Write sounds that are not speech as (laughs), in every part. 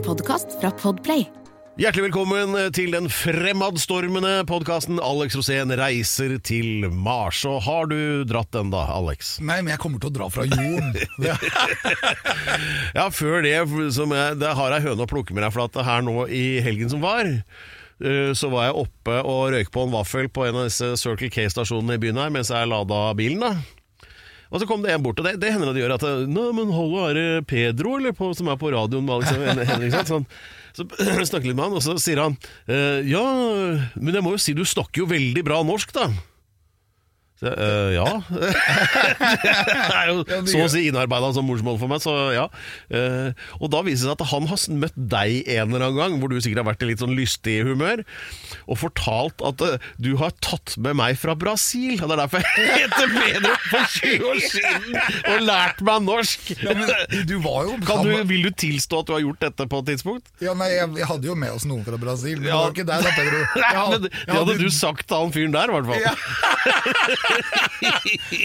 En podkast fra Podplay. Hjertelig velkommen til den fremadstormende podkasten Alex Rosén reiser til Mars. Og har du dratt den da, Alex? Nei, men jeg kommer til å dra fra jorden. (laughs) Ja, før det, som jeg, det har jeg høne å plukke med deg, for at her nå i helgen som var, eh, så var jeg oppe og røyk på en vaffel på en av disse Circle K-stasjonene i byen her, mens jeg lada bilen da. Og så kom det en bort, og det, det hender at de gjør at Nå, men hallo, er det Pedro, eller, på, som er på radioen med Alex Henriksen? Sånn. Så (clears throat) snakker litt med han, og så sier han eh, Ja, men jeg må jo si du snakker jo veldig bra norsk, da. Så, eh, ja. (laughs) det er jo så å si innarbeida som morsmål for meg, så ja. Eh, og da viser det seg at han har møtt deg en eller annen gang, hvor du sikkert har vært i litt sånn lystig humør, og fortalt at eh, du har tatt med meg fra Brasil. Og det er derfor jeg heter Pedro for 20 år siden og lært meg norsk. ja, men du var jo Kan du, vil du tilstå at du har gjort dette på et tidspunkt? Ja, nei, jeg, jeg hadde jo med oss noen fra Brasil, men Ja. det var ikke deg da, Pedro. (laughs) Jeg jeg det hadde- du sagt til han fyren der, i hvert fall. Ja. (laughs)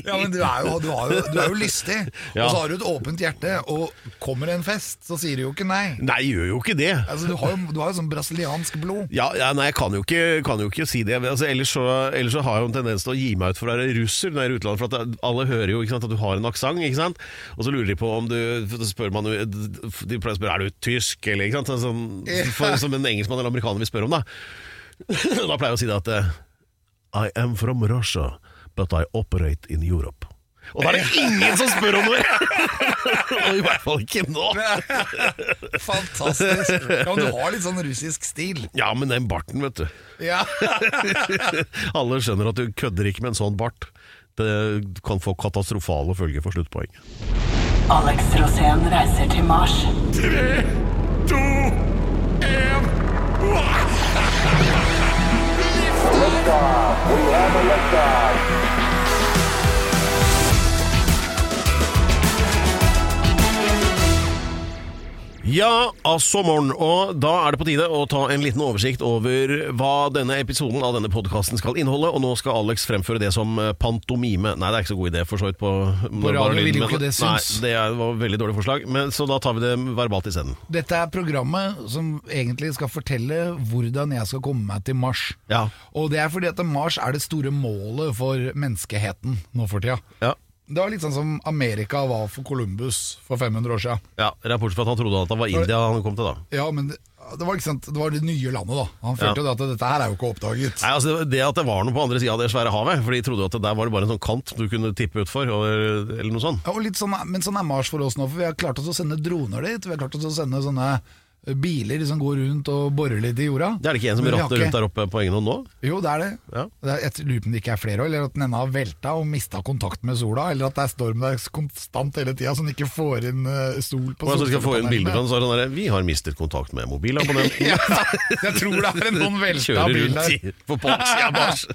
Ja, men du er jo, du jo, du er jo lystig, Ja. og så har du et åpent hjerte, og kommer det en fest, så sier du jo ikke nei. Nei, gjør jo ikke det. Altså, du har jo, du har jo sånn brasiliansk blod. Ja, ja, nei, jeg kan jo ikke, kan jo ikke si det. Altså, ellers, så, ellers så har jeg jo en tendens til å gi meg ut for å være russer når jeg er i utlandet. For at alle hører jo sant, at du har en aksent, ikke sant? og så lurer de på om du man, De pleier å spørre er du tysk, eller ikke sant? Sånn, for, som en engelskmann eller amerikaner vil spørre om. Da (laughs) Da pleier jeg å si det at eh, I am from Russia, but I operate in Europe. Og da er det ingen som spør om det! (laughs) Og I hvert fall ikke nå. Fantastisk. Ja, men du har litt sånn russisk stil. Ja, men den barten, vet du. Ja. (laughs) Alle skjønner at du kødder ikke med en sånn bart. Det kan få katastrofale følger for sluttpoeng. Alex Rosén reiser til Mars. Ja, altså morgen, og da er det på tide å ta en liten oversikt over hva denne episoden av denne podkasten skal inneholde, og nå skal Alex fremføre det som eh, pantomime. Nei, det er ikke så god idé, for så vidt på På radio vil jo ikke det synes. Nei, det var et veldig dårlig forslag, men, så da tar vi det verbalt isteden. Dette er programmet som egentlig skal fortelle hvordan jeg skal komme meg til Mars. Ja. Og det er fordi at Mars er det store målet for menneskeheten nå for tida. Ja. Det var litt sånn som Amerika var for Columbus for 500 år siden. ja, Rapport fra at han trodde at det var India han kom til, da. Ja, men det, det, var, ikke sant? det var det nye landet, da. Han følte Ja. at dette her er jo ikke oppdaget. Nei, altså Det at det var noe på andre sida av det svære havet, for de trodde jo at det der var det bare en sånn kant du kunne tippe utfor, eller noe sånt. Ja, og litt sånn, men sånn er Mars for oss nå, for vi har klart oss å sende droner dit. Vi har klart oss å sende sånne biler som går rundt og borer litt i jorda. Det er det ikke en som ratter rotter rundt der oppe på egen hånd nå? Jo, det er det. Ja. det er, jeg lurer på om det ikke er flere eller at den ene har velta og mista kontakt med sola, eller at det er storm der konstant hele tida, så den ikke får inn eh, sol på sola. så skal få inn bilder fra den, så er det sånn der, Vi har mistet kontakt med mobilabonnenten. (laughs) Ja, jeg tror det er en noen velta Kjører bil der. på baksida av Mars.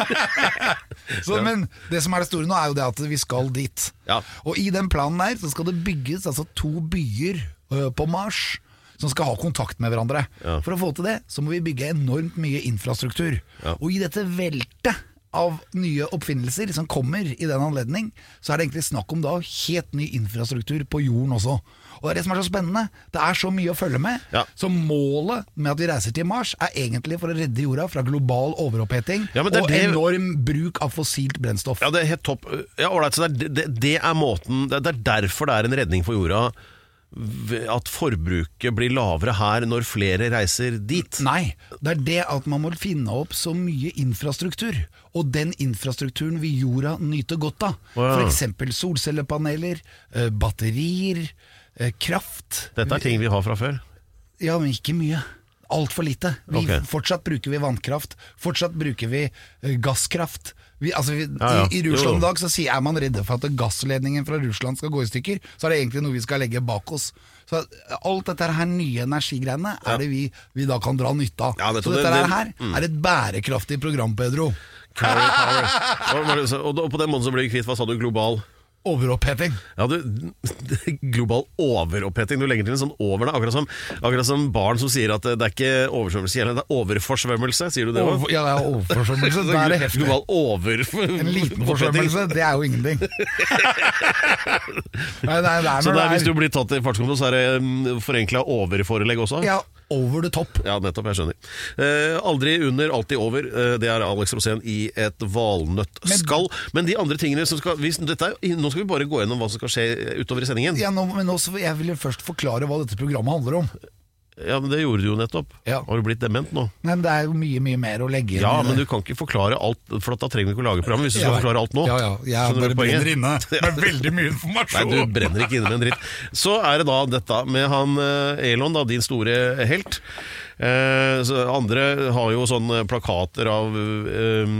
(laughs) (laughs) Så, Men det som er det store nå, er jo det at vi skal dit. Ja. Og i den planen der så skal det bygges altså to byer ø, på Mars som skal ha kontakt med hverandre. Ja. For å få til det, så må vi bygge enormt mye infrastruktur. Ja. Og i dette veltet av nye oppfinnelser som kommer i den anledning, så er det egentlig snakk om da helt ny infrastruktur på jorden også. Og det er det som er så spennende. Det er så mye å følge med. Ja. Så målet med at vi reiser til Mars, er egentlig for å redde jorda fra global overoppheting Ja, og det- enorm bruk av fossilt brennstoff. Ja, det er helt topp. Ja, ålreit, så det, er- det, det er måten det er derfor det er en redning for jorda. At forbruket blir lavere her når flere reiser dit. Nei, det er det at man må finne opp så mye infrastruktur. Og den infrastrukturen vil jorda nyte godt av. Ja. F.eks. solcellepaneler, eh, batterier, eh, kraft. Dette er ting vi har fra før. Ja, men ikke mye. Altfor lite. Vi, okay. Fortsatt bruker vi vannkraft. Fortsatt bruker vi eh, gasskraft. Vi, altså, vi, Ja, ja. I, I. Russland i dag så sier, er man redde for at gassledningen fra Russland skal gå i stykker. Så er det egentlig noe vi skal legge bak oss. Så Alt dette her nye energigreiene er det vi, vi da kan dra nytte av. Ja, det, så dette Det- det- her er et bærekraftig program, Pedro. Carry power. Og på den måten så blir vi kvitt, hva sa du, global Overoppheting. Ja, du, (laughs) global overoppheting. Du legger til en sånn over deg, Akkurat som, akkurat som barn som sier at det er ikke oversvømmelse, det er overforsvømmelse. Sier du det òg? Ja, det er overforsvømmelse. (laughs) Da er det heftig. Global over... (laughs) En liten forsvømmelse, det er jo ingenting. Nei, er, det er Så det er, hvis du blir tatt i fartskontroll, så er det forenkla overforelegg også? ja, over the top. Ja, nettopp. Jeg skjønner. Eh, aldri under, alltid over. Eh, det er Alex Rosén i et valnøttskall. Men de andre tingene som skal hvis, dette er, Nå skal vi bare gå gjennom hva som skal skje utover i sendingen. Ja, nå, men også, jeg vil jo først forklare hva dette programmet handler om. Ja, men Det gjorde du jo nettopp. Ja. Har du blitt dement nå? Men det er jo mye mye mer å legge inn Ja, men du kan ikke forklare alt, for da trenger du ikke å lage program hvis du Ja, skal forklare alt nå. Ja, ja, jeg Skjønner bare brenner inne (laughs) med veldig mye informasjon. Nei, du brenner ikke inne med en dritt. Så er det da dette med han eh, Elon, da, din store helt. Eh, andre har jo sånne plakater av eh,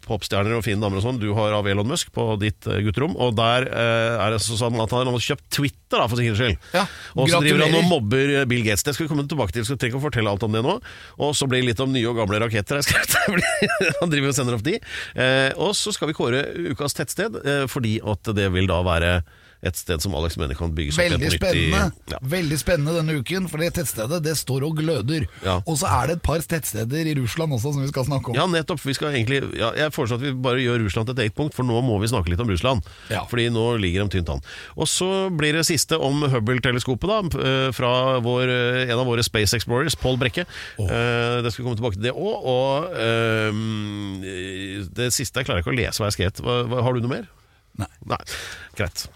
popstjerner og fine damer og sånn. Du har av Elon Musk på ditt eh, gutterom. Og der eh, er det sånn at han har kjøpt Twitter, da, for sikkerhets skyld. Ja, og så driver han og mobber eh, Bill Gates. Det skal vi komme tilbake til. Skal trenger ikke å fortelle alt om det nå. Og så blir det litt om nye og gamle raketter. (laughs) Han driver og sender opp de. Eh, og så skal vi kåre ukas tettsted, eh, fordi at det vil da være et sted som Alex mener kan bygges opp Veldig nytt i- spennende Ja. Veldig spennende denne uken, for det tettstedet det står og gløder. Ja. Og så er det et par tettsteder i Russland også som vi skal snakke om. Ja, nettopp. Vi skal egentlig, ja, jeg foreslår at vi bare gjør Russland til et eget punkt, for nå må vi snakke litt om Russland. Ja. Fordi nå ligger de tynt an. Og så blir det siste om Hubble-teleskopet, da. eh, Fra vår, eh, en av våre Space Explorers, Pål Brekke. Eh, Det skal vi komme tilbake til det òg. Og eh, det siste jeg klarer ikke å lese hva jeg skrev. Har du noe mer? Nei. Nei. Greit.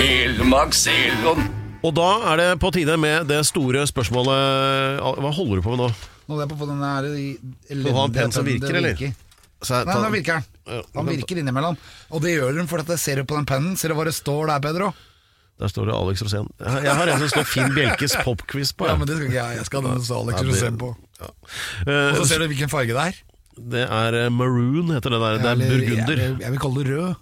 Helmaks Elon. Og da er det på tide med det store spørsmålet Hva holder du på med nå? Nå er jeg på å få den her i- Du har en penn som virker, eller? Så jeg Nei, nå virker den. Ja, Han virker innimellom. Og det gjør den fordi at jeg ser jo på den pennen. Ser du hva det står der, Pedro? Der står det Alex Rosén. Jeg jeg har en som står Finn Bjelkes popquiz på. Ja, men det skal ikke jeg. Jeg skal ha den som Alex Ja, det- Rosén på. Ja. Og så Eh, ser du hvilken farge det er. det er eh, maroon, heter det der. Det er burgunder. burgunder. Jeg, jeg vil kalle det rød.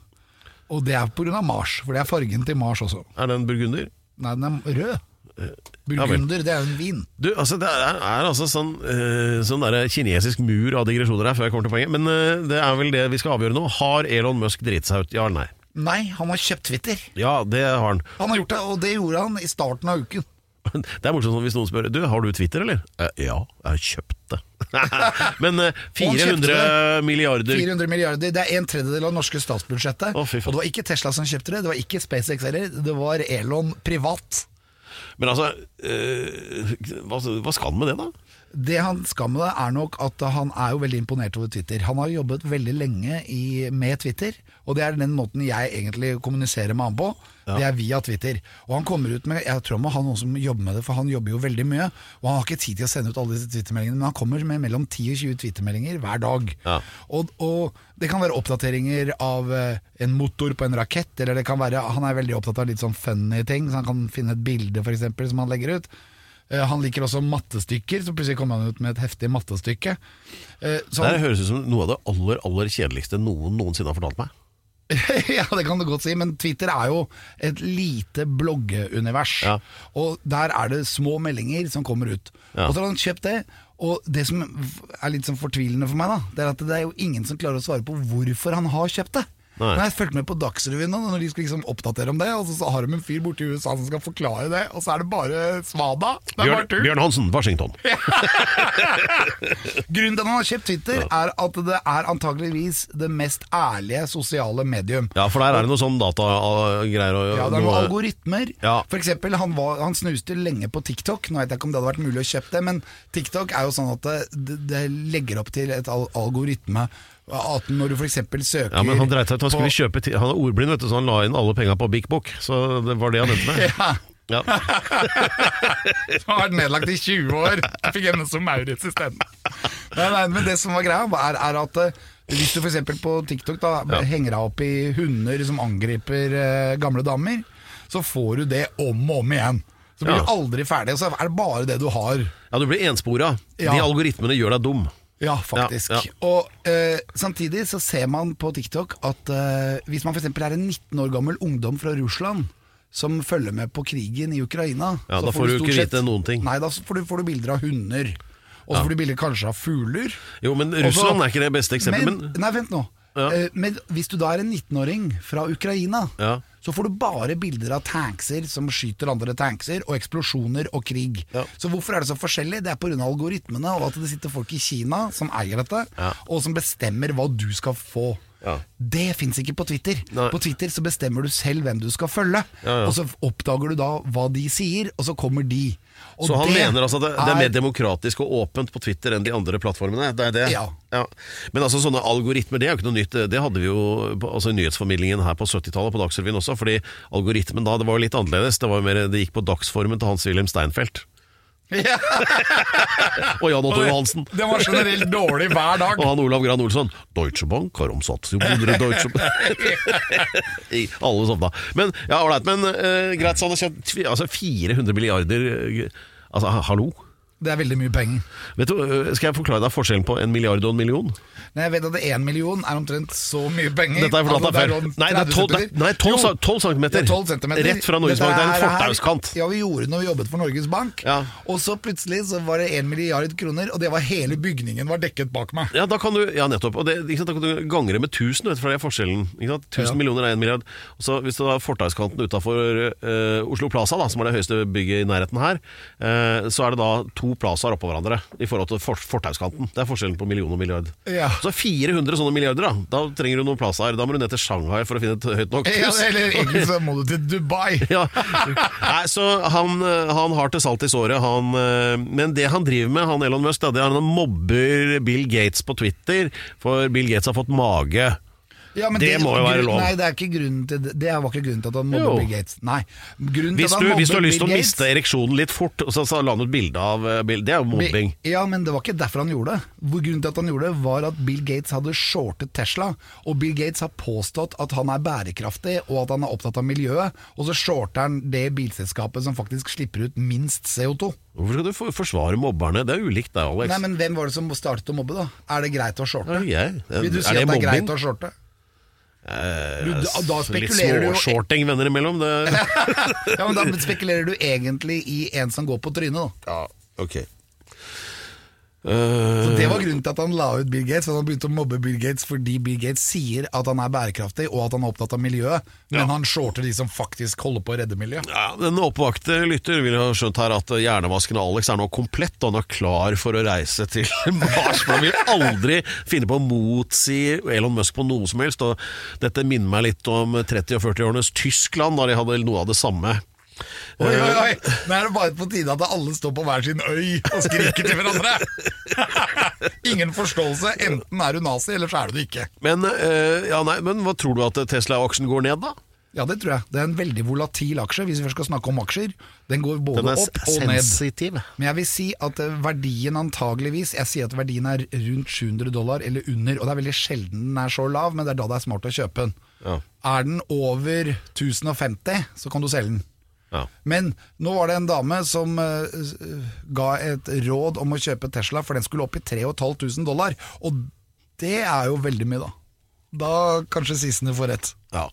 Og det er pga. Mars, for det er fargen til Mars også. Er det en burgunder? Nei, den er rød. Eh. Burgunder, det er jo en vin. Du, altså Det er, er altså sånn, uh, sånn der kinesisk mur av digresjoner her, før jeg kommer til poenget. Men uh, det er vel det vi skal avgjøre nå. Har Elon Musk driti seg ut? Ja eller nei? Nei, han har kjøpt Twitter. Ja, det har han. Han har gjort det, og det gjorde han i starten av uken. Det er morsomt sånn hvis noen spør Du, har du Twitter, eller? Eh, ja, jeg har kjøpt det. (laughs) Men eh, (laughs) Og han kjøpte 400 milliarder 400 milliarder, Det er en tredjedel av det norske statsbudsjettet. Å, og det var ikke Tesla som kjøpte det, det var ikke SpaceX heller, det var Elon privat. Men altså eh, hva, hva skal han med det, da? Det han skal med det, er nok at han er jo veldig imponert over Twitter. Han har jobbet veldig lenge i, med Twitter, og det er den måten jeg egentlig kommuniserer med han på. Det er via Twitter. Og han kommer ut med Jeg tror han må ha noen som jobber med det, for han jobber jo veldig mye. Og han har ikke tid til å sende ut alle disse Twitter-meldingene, men han kommer med mellom 10 og 20 Twitter-meldinger hver dag. Ja. Og, og det kan være oppdateringer av eh, en motor på en rakett, eller det kan være Han er veldig opptatt av litt sånn funny ting, så han kan finne et bilde eksempel, som han legger ut. Eh, Han liker også mattestykker, så plutselig kommer han ut med et heftig mattestykke. Eh, Så Det høres ut som noe av det aller aller kjedeligste noen noensinne har fortalt meg. (laughs) ja, det kan du godt si, men Twitter er jo et lite bloggeunivers. Ja. Og der er det små meldinger som kommer ut. Ja. Og så har han kjøpt det. Og det som er litt sånn fortvilende for meg, da Det er at det er jo ingen som klarer å svare på hvorfor han har kjøpt det. Nei. Men jeg fulgte med på Dagsrevyen nå, når de skulle liksom oppdatere om det, og så, så har de en fyr borte i USA som skal forklare det, og så er det bare svada. Det er bare Bjørn. Bjørn Hansen, Washington. (laughs) Grunnen til at han har kjøpt Twitter, er at det er antageligvis det mest ærlige sosiale medium. Ja, for der er det noe sånn datagreier og Ja, det er noe- noen algoritmer. Ja. For eksempel, han, var, han snuste lenge på TikTok. Nå vet jeg ikke om det hadde vært mulig å kjøpe det, men TikTok er jo sånn at det, det, det legger opp til et al algoritme. At når du f.eks. søker Ja, men Han dreit seg ut, han skulle kjøpe ti- Han er ordblind, vet du, så han la inn alle penga på Big Book. Så det var det han endte med. (laughs) ja, Ja. (laughs) som har vært nedlagt i 20 år. Fikk henne som Maurits isteden. Nei, nei, men det som var greia, er, er at eh, hvis du f.eks. på TikTok da, henger deg opp i hunder som angriper eh, gamle damer, så får du det om og om igjen. Så blir Ja. du aldri ferdig, og så er det bare det du har. ja, du blir enspora. Ja. De algoritmene gjør deg dum. Ja, faktisk. Ja, ja. Og eh, samtidig så ser man på TikTok at eh, hvis man f.eks. er en 19 år gammel ungdom fra Russland som følger med på krigen i Ukraina Ja, så da får du ikke vite noen ting. Nei, da får du, får du bilder av hunder. Og så får du bilder kanskje av fugler. Jo, men Russland Også, er ikke det beste eksempelet. Men, Nei, vent nå. Ja. Eh, Men hvis du da er en 19-åring fra Ukraina, Ja. så får du bare bilder av tankser som skyter andre tankser, og eksplosjoner og krig. Ja. Så hvorfor er det så forskjellig? Det er pga. algoritmene og at det sitter folk i Kina som eier dette, Ja. og som bestemmer hva du skal få. Ja. Det fins ikke på Twitter. Nei. På Twitter så bestemmer du selv hvem du skal følge. Ja, ja. Og så oppdager du da hva de sier, og så kommer de. Og Så han mener altså at det, det er mer demokratisk og åpent på Twitter enn de andre plattformene? Det er det? Ja. Men altså sånne algoritmer, det er jo ikke noe nytt. Det hadde vi jo altså, i nyhetsformidlingen her på 70-tallet, på Dagsrevyen også. Fordi algoritmen da, det var jo litt annerledes. Det, var jo mer, det gikk på dagsformen til Hans-Wilhelm Steinfeld. Ja, (laughs) Og Jan Otto Johansen. Det var generelt dårlig hver dag. (laughs) Og han Olav Gran Olsson. Deutsche Bank har omsatt 700 Deutsche (laughs) I Alle sovna. Men ja, ålreit. Men uh, greit, tjent altså 400 milliarder eh, Altså, hallo? Det er veldig mye penger. Vet du, eh, Skal jeg forklare deg forskjellen på en milliard og en million? Nei, jeg vet at én million er omtrent så mye penger. Dette er fordi deg feil. Nei, det er 12, det, nei, 12, Jo, 12 centimeter. det er 12 centimeter. Rett fra Norges Bank. Det er en fortauskant. Ja, vi gjorde det når vi jobbet for Norges Bank. Ja. Og så plutselig så var det en milliard kroner, og det var hele bygningen var dekket bak meg. Ja, da kan du, ja nettopp. Og det, ikke sant, da kan du gange det med 1000, vet du, for det er forskjellen. Ikke sant? 1000 Ja. millioner er en milliard. Og så Hvis du har fortauskanten utafor Oslo Plaza, da, som er det høyeste bygget i nærheten her, uh, så er det da to plazaer oppå hverandre i forhold til for, fortauskanten. Det er forskjellen på million og milliard. Ja. Så 400 sånne milliarder, da. Da trenger du noen plazaer. Da må du ned til Shanghai for å finne et høyt nok (laughs) Ja, eller egentlig så må du til Dubai. (laughs) Ja. Nei, så han, eh, han har til salt i såret, han. eh, Men det han driver med, han Elon Musk, det er han mobber Bill Gates på Twitter, for Bill Gates har fått mage. Ja, men Det må jo være lov. Nei, det er ikke til det. Det var ikke grunnen til at han mobber Jo. Bill Gates. Nei. Hvis du, hvis du har lyst til å miste ereksjonen litt fort, så, så la han ut bilde av eh, Bill. Det er jo mobbing. Ja, men det var ikke derfor han gjorde det. Grunnen til at han gjorde det, var at Bill Gates hadde shortet Tesla. Og Bill Gates har påstått at han er bærekraftig, og at han er opptatt av miljøet. Og så shorter han det bilselskapet som faktisk slipper ut minst CO2. Hvorfor skal du for- forsvare mobberne? Det er ulikt deg, Alex. Nei, men hvem var det som startet å mobbe, da? Er det greit å shorte? Ja, jeg. Vil du si Er det at det er greit å shorte? Eh, Du, da, da litt spekulerer du jo småshorting venner imellom. Det... (laughs) ja, men Da spekulerer du egentlig i en som går på trynet, da. ja, ok. Så Eh, Det var grunnen til at han la ut Bill Gates. Han begynte å mobbe Bill Gates fordi Bill Gates sier at han er bærekraftig og at han er opptatt av miljøet, men han shorter de som faktisk holder på å redde miljøet. Ja, Den oppvakte lytter vil ha skjønt her at hjernevasken Alex er nå komplett, og han er klar for å reise til (laughs) Mars. For han vil aldri finne på å motsi Elon Musk på noe som helst. Og dette minner meg litt om 30- og 40-årenes Tyskland, da de hadde noe av det samme. Oi, oi, oi! Nå er det bare på tide at alle står på hver sin øy og skriker til hverandre! (laughs) Ingen forståelse. Enten er du nazi, eller så er du det ikke. Men, eh, ja, nei, men hva tror du at Tesla-aksjen går ned, da? Ja, det tror jeg. Det er en veldig volatil aksje, hvis vi først skal snakke om aksjer. Den går både Den opp og ned. Men jeg vil si at eh, verdien antageligvis Jeg sier at verdien er rundt 700 dollar eller under, og det er veldig sjelden den er så lav, men det er da det er smart å kjøpe den. Ja. Er den over 1050, så kan du selge den. Ja. Men nå var det en dame som uh, ga et råd om å kjøpe Tesla, for den skulle opp i 3500 dollar. Og det er jo veldig mye, da. Da kanskje sissene får rett. Ja,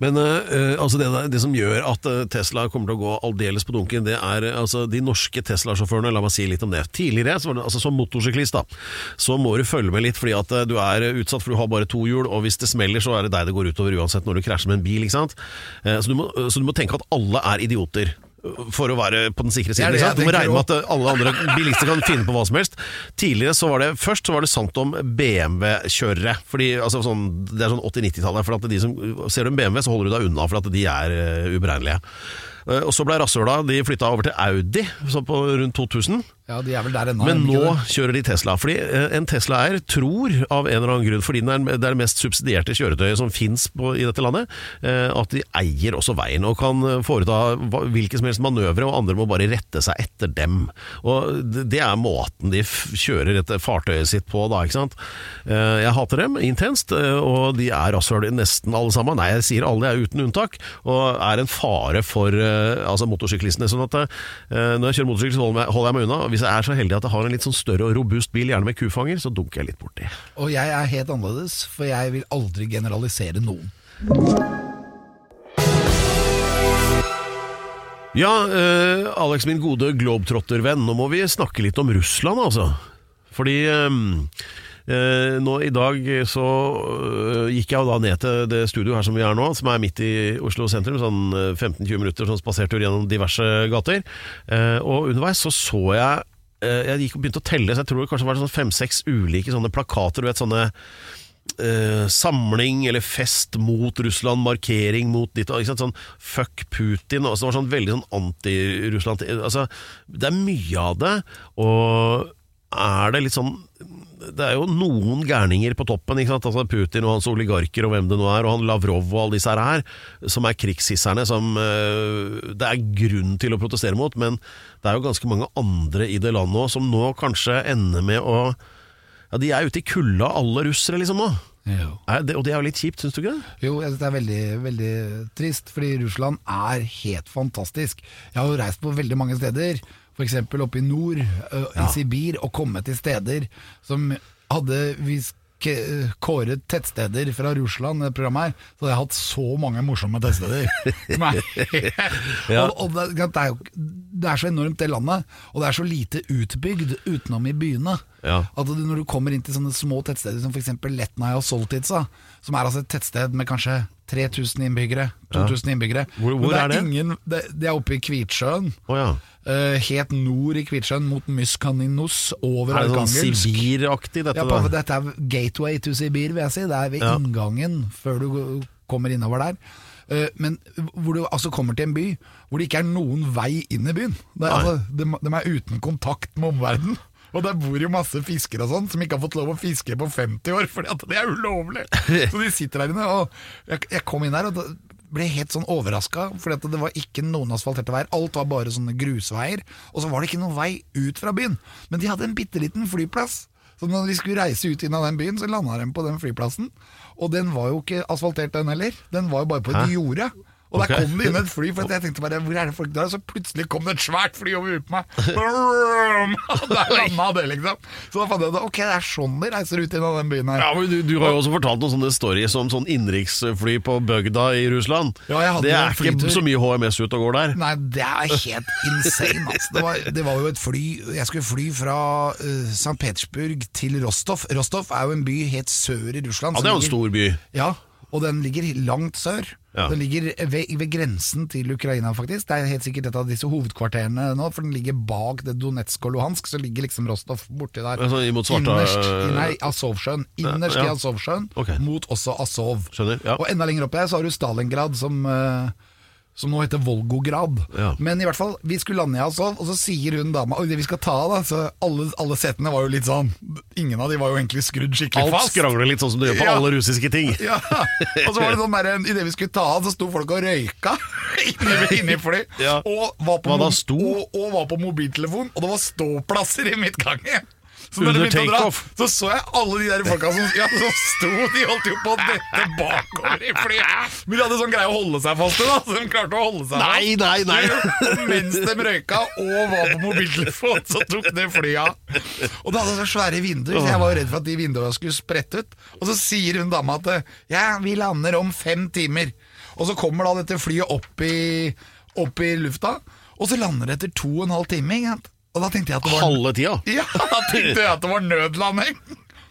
Men uh, altså det, det som gjør at eh, Tesla kommer til å gå aldeles på dunken, det er altså de norske Tesla-sjåførene. La meg si litt om det. Tidligere, det, altså som motorsyklist, da, så må du følge med litt fordi at eh, du er utsatt for du har bare to hjul, og hvis det smeller, så er det deg det går utover uansett når du krasjer med en bil. ikke sant? Uh, så, du må, så du må tenke at alle er idioter. For å være på den sikre siden. Du må regne med at eh, alle andre bilister kan finne på hva som helst. Tidligere så var det Først så var det sant om BMW-kjørere. Fordi altså sånn, Det er sånn 80-90-tallet. For at de som Ser du en BMW, så holder du deg unna, for at de er uh, uberegnelige. Eh, og så ble rasshøla De flytta over til Audi så på rundt 2000. Ja, de er vel der ennå. Men nå kjører de Tesla. Fordi eh, en Tesla-eier tror, av en eller annen grunn, fordi den er, det er det mest subsidierte kjøretøyet som fins i dette landet, eh, at de eier også veien og kan foreta hvilke som helst manøvre, og andre må bare rette seg etter dem. Og det er måten de kjører dette fartøyet sitt på, da, ikke sant. Jeg hater dem intenst, og de er rasshøl nesten alle sammen. Nei, jeg sier alle, jeg er uten unntak, og er en fare for altså motorsyklistene. Sånn at eh, når jeg kjører motorsykkel, så holder jeg holder jeg meg unna. Og Hvis jeg er så heldig at jeg har en litt sånn større og robust bil, gjerne med kufanger, så dunker jeg litt borti. Og jeg er helt annerledes, for jeg vil aldri generalisere noen. Ja, eh, Alex, min gode globetrottervenn, nå må vi snakke litt om Russland, altså. Fordi eh, Eh, nå I dag så øh, gikk jeg jo da ned til det studioet her som vi er nå, som er midt i Oslo sentrum. Sånn øh, 15-20 minutter sånn spasertur gjennom diverse gater. Eh, og underveis så så jeg eh, Jeg gikk og begynte å telle, så jeg tror det kanskje var sånn fem-seks ulike sånne plakater. Du vet sånne eh, samling eller fest mot Russland, markering mot ditt? Sånn fuck Putin. Og så var sånn veldig sånn anti-Russland altså, Det er mye av det, og er det litt sånn det er jo noen gærninger på toppen? Altså Putin og hans oligarker og hvem det nå er, og han Lavrov og alle disse her, som er krigshisserne, som eh, det er grunn til å protestere mot. Men det er jo ganske mange andre i det landet òg som nå kanskje ender med å Ja, de er ute i kulda, alle russere, liksom nå. Det, og det er jo litt kjipt, syns du ikke det? Jo, jeg synes det er veldig, veldig trist, fordi Russland er helt fantastisk. Jeg har jo reist på veldig mange steder, f.eks. oppe i nord, uh, i Sibir, og komme til steder som hadde vi kåret tettsteder fra Russland, det programmet her, så hadde jeg hatt så mange morsomme tettsteder. (laughs) Er, Ja. og, og det, det, er jo, det er så enormt det landet, og det er så lite utbygd utenom i byene. Ja. At du, når du kommer inn til sånne små tettsteder som f.eks. Letnaja og Soltitsa, som er altså et tettsted med kanskje 3000 innbyggere, 2000 innbyggere Hvor- hvor det er det? Ingen, det, det er oppe i Kvitsjøen. Oh, ja. Uh, helt nord i Kvitsjøen, mot Myskaninos, over Er det sånn Sibir-aktig, dette? Ja, på, dette er gateway to Sibir, vil jeg si. Det er ved Ja. inngangen før du kommer innover der. Eh, Men hvor du altså kommer til en by hvor det ikke er noen vei inn i byen. Det er, altså, de, de er uten kontakt med omverdenen. Og der bor jo masse fiskere og sånn som ikke har fått lov å fiske på 50 år, for det er ulovlig! Så de sitter der inne. Og jeg, jeg kom inn der og da ble helt sånn overraska, for det var ikke noen asfalterte veier. Alt var bare sånne grusveier. Og så var det ikke noen vei ut fra byen. Men de hadde en bitte liten flyplass. Så når de skulle reise ut inn av den byen, så landa de på den flyplassen. Og den var jo ikke asfaltert, den heller. Den var jo bare på et jorde. Og der kom det inn et fly, for jeg tenkte bare hvor er det folk der? Så plutselig kom det et svært fly over huet på meg. (laughs) Der landa det, liksom. Så da fant jeg ut ok, det er sånn de reiser ut av den byen her. Ja, men du, du har jo også fortalt noen sånne stories om sånn innenriksfly på bygda i Russland. Ja, jeg hadde det er ikke så mye HMS ut og går der. Nei, det er helt insane, altså. Det var, det var jo et fly Jeg skulle fly fra uh, St. Petersburg til Rostov. Rostov er jo en by helt sør i Russland. Ja, Det er jo en stor by. Ja, og den ligger langt sør. Ja. Den ligger ved, ved grensen til Ukraina, faktisk. Det er helt sikkert et av disse hovedkvarterene nå, for den ligger bak det Donetsk og Luhansk, så ligger liksom Rostov borti der. Altså, imot Svarta- Innerst i nei, Azovsjøen. Innerst Ja, i ja. Azovsjøen, okay. mot også Azov. Skjønner, ja. Og enda lenger oppe her så har du Stalingrad, som eh, som nå heter Volgograd. Ja. Men i hvert fall, vi skulle lande i Azov, og så sier hun dama Oi, det vi skal ta av, da. Så alle, alle setene var jo litt sånn Ingen av de var jo egentlig skrudd skikkelig Alt fast. skrangler litt sånn som du gjør på Ja. alle russiske ting. (laughs) Ja, og så var det sånn der, Idet vi skulle ta av, så sto folk og røyka (laughs) inni, inni fly. Og, var på? Og, og var på mobiltelefon, og det var ståplasser i midtgangen. Så når Under det begynte å dra, takeoff. Så så jeg alle de der folka som, ja, som sto De holdt jo på å dette bakover i flyet. Men de hadde sånn greie å holde seg fast i, da. Så de klarte å holde seg fast. Nei, nei, nei! (laughs) Mens de røyka og var på mobiltelefon, så tok det flyet av. Og det hadde så svære vinduer, så jeg var jo redd for at de vinduene skulle sprette ut. Og så sier hun dama at ja, vi lander om fem timer. Og så kommer da dette flyet opp i, opp i lufta, og så lander det etter to og en halv time. Ikke sant? Og da tenkte jeg at det var Halve tida. (laughs) ja, da tenkte jeg at det var nødlanding.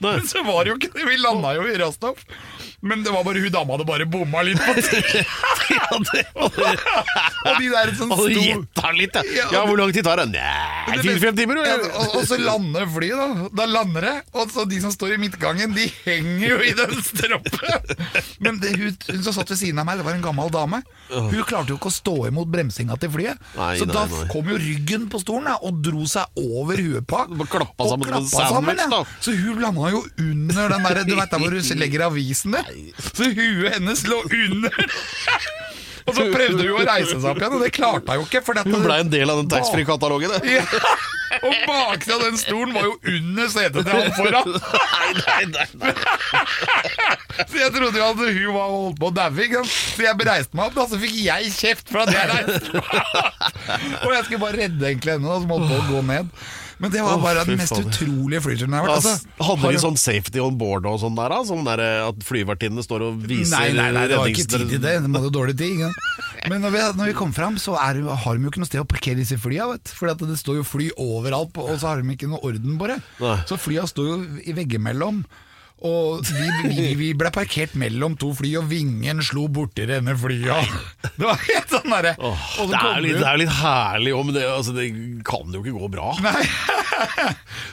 Men så var det jo ikke det. Vi landa jo i Rostov. Men det var bare hun dama hadde bare bomma litt på (laughs) og de der sånn Og gjetta litt, ja. Ja. Hvor lang tid tar det? Nei, fire-fem timer, Ja, og, og så lander flyet, da. Da lander det. Og så de som står i midtgangen, de henger jo i den stroppen. Men det, hun, hun som satt ved siden av meg, det var en gammel dame. Hun klarte jo ikke å stå imot bremsinga til flyet. Nei, så da nei, nei. kom jo ryggen på stolen da, og dro seg over huet på henne. Klappa Og sammen klappa sammen, ja. Så hun landa jo under den der Du vet der hvor du (laughs) legger avisen der? Så huet hennes lå under. (laughs) Og så prøvde hun å reise seg opp igjen, og det klarte hun jo ikke. at Hun blei ble en del av den taxfree-katalogen. ja. Og baksida av den stolen var jo under setet til han foran. (laughs) Nei, nei, nei, nei. Så jeg trodde jo at hun var holdt på å daue. Så jeg bereiste meg opp, da, så fikk jeg kjeft for at jeg reiste meg. (laughs) Og jeg skulle bare redde egentlig henne, som holdt på å gå ned. Men det var bare den mest utrolige flyturen jeg har vært. Altså, Altså, hadde de sånn safety on board og sånn der? Sånn der eh, at flyvertinnene står og viser Nei, nei, nei, det var ikke tid til det. De hadde dårlig tid. Ja. (laughs) Men når vi, når vi kom fram, så er, har de jo ikke noe sted å parkere disse flya. At det står jo fly overalt, og så har de ikke noe orden på det. Så flya står jo i veggimellom. Og vi, vi, vi ble parkert mellom to fly, og vingen slo borti det ene flyet. (laughs) Det var helt sånn derre oh, så det, er litt, det er litt herlig òg, men det, altså, det kan jo ikke gå bra. (laughs) Nei.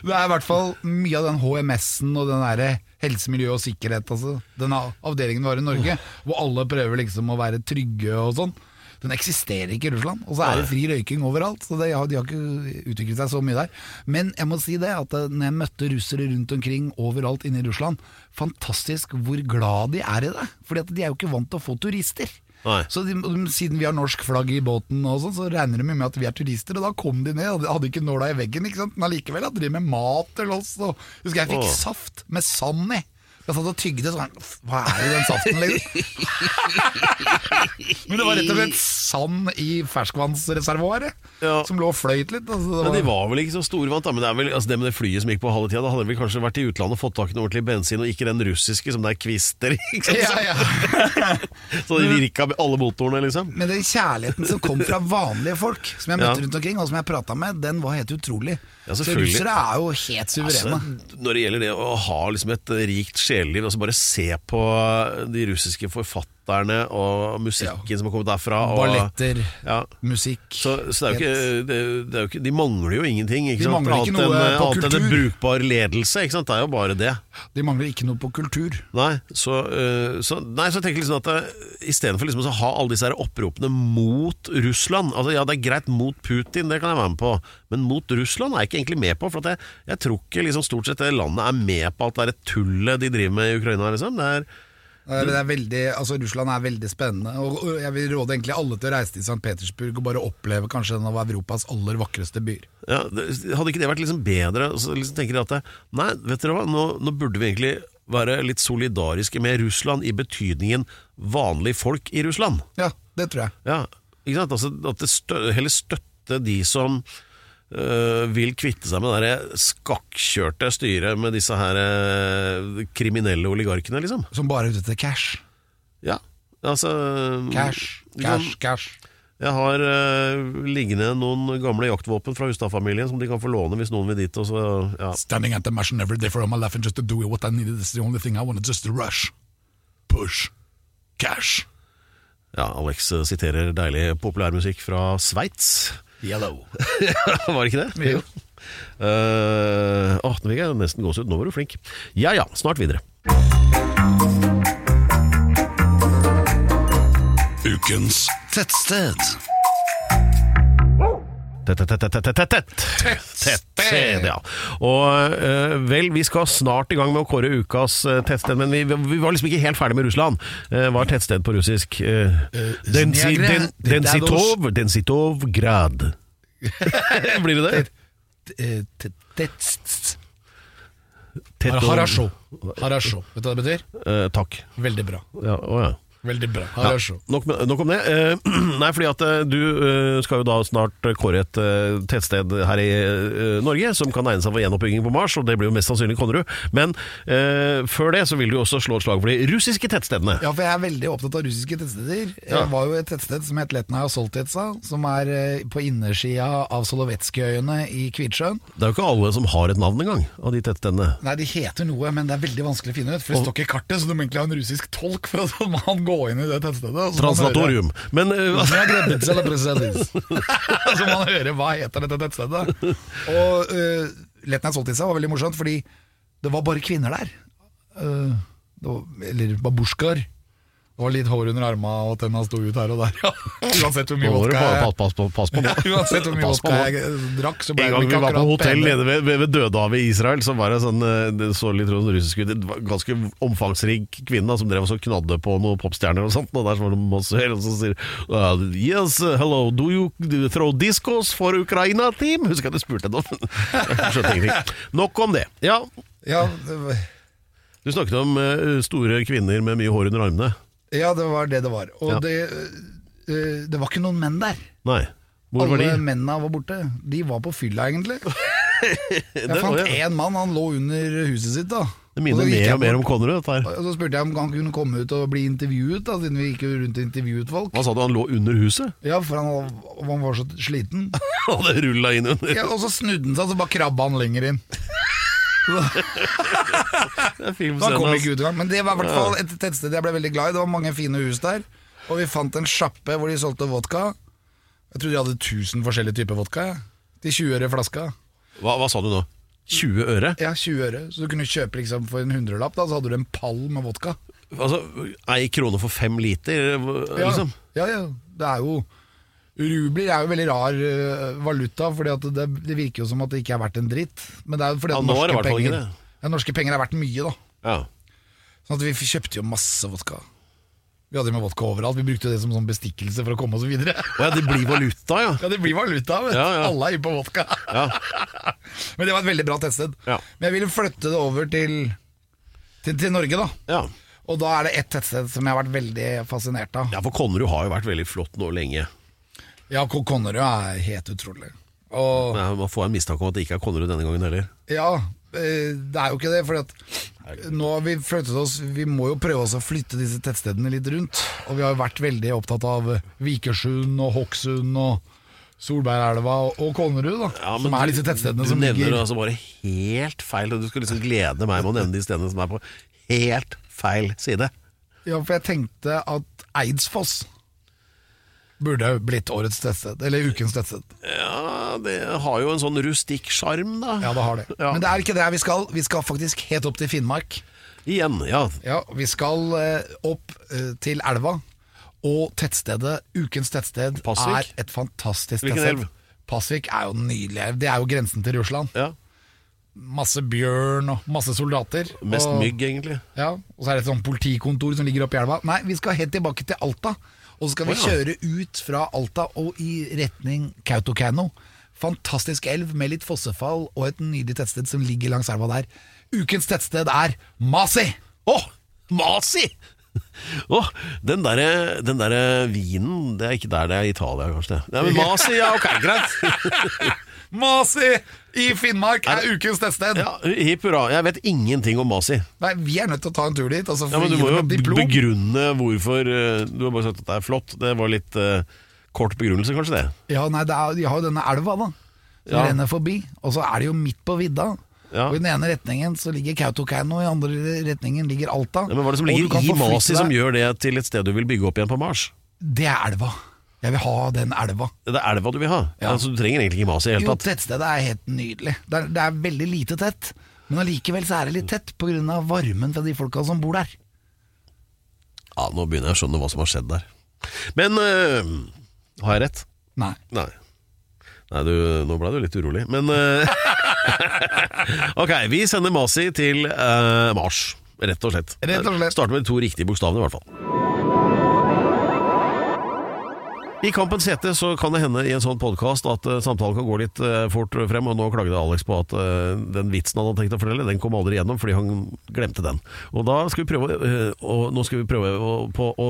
Det er i hvert fall mye av den HMS-en og den derre helse, miljø og sikkerhet, altså. Den avdelingen vi har i Norge, hvor alle prøver liksom å være trygge og sånn. Den eksisterer ikke i Russland. Og så er det fri røyking overalt. Så det, de har ikke utviklet seg så mye der. Men jeg må si det, at eh, når jeg møtte russere rundt omkring overalt inne i Russland, fantastisk hvor glad de er i det. Fordi at de er jo ikke vant til å få turister. Nei. Så de, de, siden vi har norsk flagg i båten, og sånn, så regner de med at vi er turister. Og da kom de ned, og de hadde ikke nåla i veggen, ikke sant? men allikevel hadde de med mat til oss. Og, husker jeg fikk oh. saft med sand i. Jeg satt og tygde sånn Hva er det i den saften, liksom? (laughs) men det var rett og slett sand i ferskvannsreservoaret Ja. som lå og fløyt litt. Altså, det Men de var, var vel ikke så storvant, da. Men det er vel altså det med det flyet som gikk på halve tida, da hadde vi vel kanskje vært i utlandet og fått tak i noe ordentlig bensin, og ikke den russiske som det er kvister i. ja, ja. (laughs) Så det virka med alle motorene, liksom. Men den kjærligheten som kom fra vanlige folk, som jeg møtte rundt omkring, og som jeg prata med, den var helt utrolig. Ja, så russere er jo helt suverene. Altså, når det gjelder det å ha liksom et rikt sjeleliv, altså bare se på de russiske forfatterne og musikken som har kommet derfra. Og, Balletter, Ja. musikk Så, så det er ikke, det, det er jo ikke De mangler jo ingenting. Ikke De sant? mangler ikke noe en, på annet enn en brukbar ledelse. Ikke sant? Det er jo bare det. De mangler ikke noe på kultur. Nei, så, uh, så, nei, så jeg tenker liksom at det, istedenfor liksom å ha alle disse her oppropene mot Russland altså Ja, det er greit mot Putin, det kan jeg være med på, men mot Russland er jeg ikke egentlig med på. For at jeg, jeg tror ikke liksom stort sett det landet er med på alt det tullet de driver med i Ukraina. Liksom. Det er, Det er, det er veldig, altså Russland er veldig spennende. Og jeg vil råde egentlig alle til å reise til St. Petersburg og bare oppleve kanskje en av Europas aller vakreste byer. ja, hadde ikke det vært liksom bedre? Så liksom tenker jeg at det, Nei, vet dere hva, nå, nå burde vi egentlig være litt solidariske med Russland i betydningen vanlige folk i Russland. Ja, det tror jeg. Ja, ikke sant? Altså, at det stø heller støtte de som vil kvitte seg med det der skakkjørte styret med disse her øh, kriminelle oligarkene, liksom. Som bare er ute etter cash. Ja, altså Cash, liksom, cash, cash. Jeg har uh, liggende noen gamle jaktvåpen fra Hustad-familien som de kan få låne hvis noen vil dit. Så, ja. Standing at the machine every day for all my life and just to do what I needed It's the only thing I wanted just to rush. Push. Cash. ja, Alex siterer deilig populærmusikk fra Sveits. Yellow. (laughs) Var det ikke det? Jo. Uh, åh, nå fikk jeg nesten gåsehud. Nå var du flink. Ja ja, snart videre. Ukens tettsted. Tett, tett, tett, tett, tett, tett. Tettsted, ja. Og eh, vel, vi skal snart i gang med å kåre ukas uh, tettsted, men vi, vi var liksom ikke helt ferdig med Russland. Uh, hva er tettsted på russisk? Uh, densi, den, densitov, densitov grad. (laughs) Blir det det? Eh, Tetst. Tetov- Harasho. Harasho. Vet du hva det betyr? Eh, takk. Veldig bra. Ja, å ja. Veldig bra. Ja, nok, nok om det. Eh, (clears throat) nei, fordi at eh, du eh, skal jo da snart kåre et eh, tettsted her i Norge som kan egne seg for gjenoppbygging på Mars, og det blir jo mest sannsynlig Konnerud. Men eh, før det så vil du også slå et slag for de russiske tettstedene. Ja, for jeg er veldig opptatt av russiske tettsteder. Ja. Det var jo et tettsted som het Letnaja Soltetsa, som er på innersida av Solovetskijøyene i Kvitsjøen. Det er jo ikke alle som har et navn engang, av de tettstedene. Nei, de heter noe, men det er veldig vanskelig å finne ut, for det står ikke i kartet, så du må egentlig ha en russisk tolk for at man kan gå inn i det tettstedet. Translatorium. Men eh, Presedis. Så (laughs) man hører hva heter dette tettstedet. Og uh, Letnaja Soltitsa var veldig morsomt, fordi det var bare kvinner der. Uh, det var, eller babusjkaer. Det var litt hår under arma, og tenna sto ut her og der. Ja. (laughs) Uansett hvor mye vodka jeg, pass, på- pass på (laughs) nå. uansett hvor mye vodka jeg drakk, så ble En gang vi var på hotell nede ved, ved, ved Dødehavet i Israel, så var det sånn eh, Det så litt sånn russisk ut. Ganske omfangsrik kvinne som drev og så knadde på noen popstjerner og sånt. Og der var det masse og så sier uh, Yes, hello, do you throw discos for Ukraina-team? Husker jeg du spurte henne om. (laughs) Skjønte ingenting. Nok om det. Ja, Ja, det du snakket om eh, store kvinner med mye hår under armene. Ja, det var det det var. Og Ja. det, eh, det var ikke noen menn der. Nei. Hvor var Alle mennene var borte. De var på fylla, egentlig. (laughs) Jeg fant én mann, han lå under huset sitt. da Det Og så minner gikk mer jeg og mer om Konrad, dette her. Og så spurte jeg om han kunne komme ut og bli intervjuet, da siden vi gikk jo rundt og intervjuet folk. Hva sa du, han lå under huset? Ja, for han, han var så sliten. Og det rulla inn under. Ja, og så snudde han seg, så bare krabba han lenger inn. (laughs) Han kom ikke ut engang. Men det var i hvert fall et tettsted jeg ble veldig glad i. Det var mange fine hus der. Og vi fant en sjappe hvor de solgte vodka. Jeg trodde de hadde 1000 forskjellige typer vodka. jeg. Til 20 øre flaska. Hva, hva sa du nå? 20 øre? Ja, 20 øre. Så du kunne kjøpe liksom for en hundrelapp, da, så hadde du en pall med vodka. Altså, Ei krone for fem liter, Ja, liksom? ja, ja. Det er jo Rubler er jo veldig rar øh, valuta, Fordi det, det virker jo som at det ikke er verdt en dritt. Men det er jo fordi Ja, norske, penger, ja, norske penger er verdt mye, da. Ja. Sånn at vi kjøpte jo masse vodka. Vi hadde jo med vodka overalt. Vi brukte det som sånn bestikkelse for å komme oss videre. Oh, ja, det blir valuta, ja. (laughs) Ja, det blir valuta. Vet. du. Alle er inne på vodka. Ja. (laughs) Men det var et veldig bra tettsted. Ja. Men jeg ville flytte det over til, til, til Norge, da. ja. Og da er det ett tettsted som jeg har vært veldig fascinert av. Ja, for Konnerud har jo vært veldig flott nå lenge. Ja, Connerud er helt utrolig. Og Ja, Man får en mistanke om at det ikke er Konnerud denne gangen heller. ja, eh, det er jo ikke det. For at nå har vi flyttet oss Vi må jo prøve oss å flytte disse tettstedene litt rundt. Og vi har jo vært veldig opptatt av Vikersund og Hokksund og Solbergelva og, Konnerud, da. Ja, som er disse tettstedene du som nevner ligger det altså bare helt feil, og du skulle liksom glede meg med å nevne de stedene som er på helt feil side. Ja, for jeg tenkte at Eidsfoss burde blitt årets tettsted. Eller ukens tettsted. Ja, det har jo en sånn rustikk sjarm, da. Ja, det har det. Ja. Men det er ikke der vi skal. Vi skal faktisk helt opp til Finnmark. Igjen, ja. Ja, Vi skal eh, opp eh, til elva. Og tettstedet, ukens tettsted, Pasvik? er et fantastisk Hvilken tettsted. elv? Pasvik er jo en nydelig elv. Det er jo grensen til Russland. ja. Masse bjørn og masse soldater. Mest og, mygg, egentlig. Ja, og så er det et sånt politikontor som ligger oppi elva. Nei, vi skal helt tilbake til Alta. Og så skal vi kjøre ut fra Alta og i retning Kautokeino. Fantastisk elv med litt fossefall og et nydelig tettsted som ligger langs elva der. Ukens tettsted er Masi! Å, Masi! (laughs) Å, den derre den derre vinen Det er ikke der, det er Italia, kanskje. det. Nei, men (laughs) Masi, ja, ok, greit. (laughs) Masi i Finnmark er ukens tettsted! Ja, Hipp hurra. Jeg vet ingenting om Masi. Nei, Vi er nødt til å ta en tur dit. Altså, Ja, men Du må jo begrunne hvorfor eh, Du har bare sagt at det er flott. Det var litt uh, kort begrunnelse, kanskje det? Ja, nei, det er, De har jo denne elva, da. Som Ja. renner forbi. Og så er det jo midt på vidda. Ja. Og I den ene retningen så ligger Kautokeino, i den andre retningen ligger Alta. Ja, men Hva er det som ligger i Masi som gjør det til et sted du vil bygge opp igjen på Mars? Det er elva. Jeg vil ha den elva. Det er elva du vil ha? Ja. Altså, du trenger egentlig ikke Masi i det Jo, hele tatt? tettstedet er helt nydelig. Det er, det er veldig lite tett. Men allikevel så er det litt tett pga. varmen fra de folka som bor der. Ja, Nå begynner jeg å skjønne hva som har skjedd der. Men øh, har jeg rett? Nei. Nei. Nei, du, nå ble du litt urolig, men eh, (laughs) Ok, vi sender Masi til uh, Mars, rett og slett. Rett og slett. Starter med de to riktige bokstavene, i hvert fall. I Kampens hete så kan det hende i en sånn podkast at uh, samtalen kan gå litt uh, fort frem, og nå klagde Alex på at uh, den vitsen han hadde tenkt å fortelle, den kom aldri gjennom fordi han glemte den. Og da skal vi prøve og Nå skal vi prøve å, på å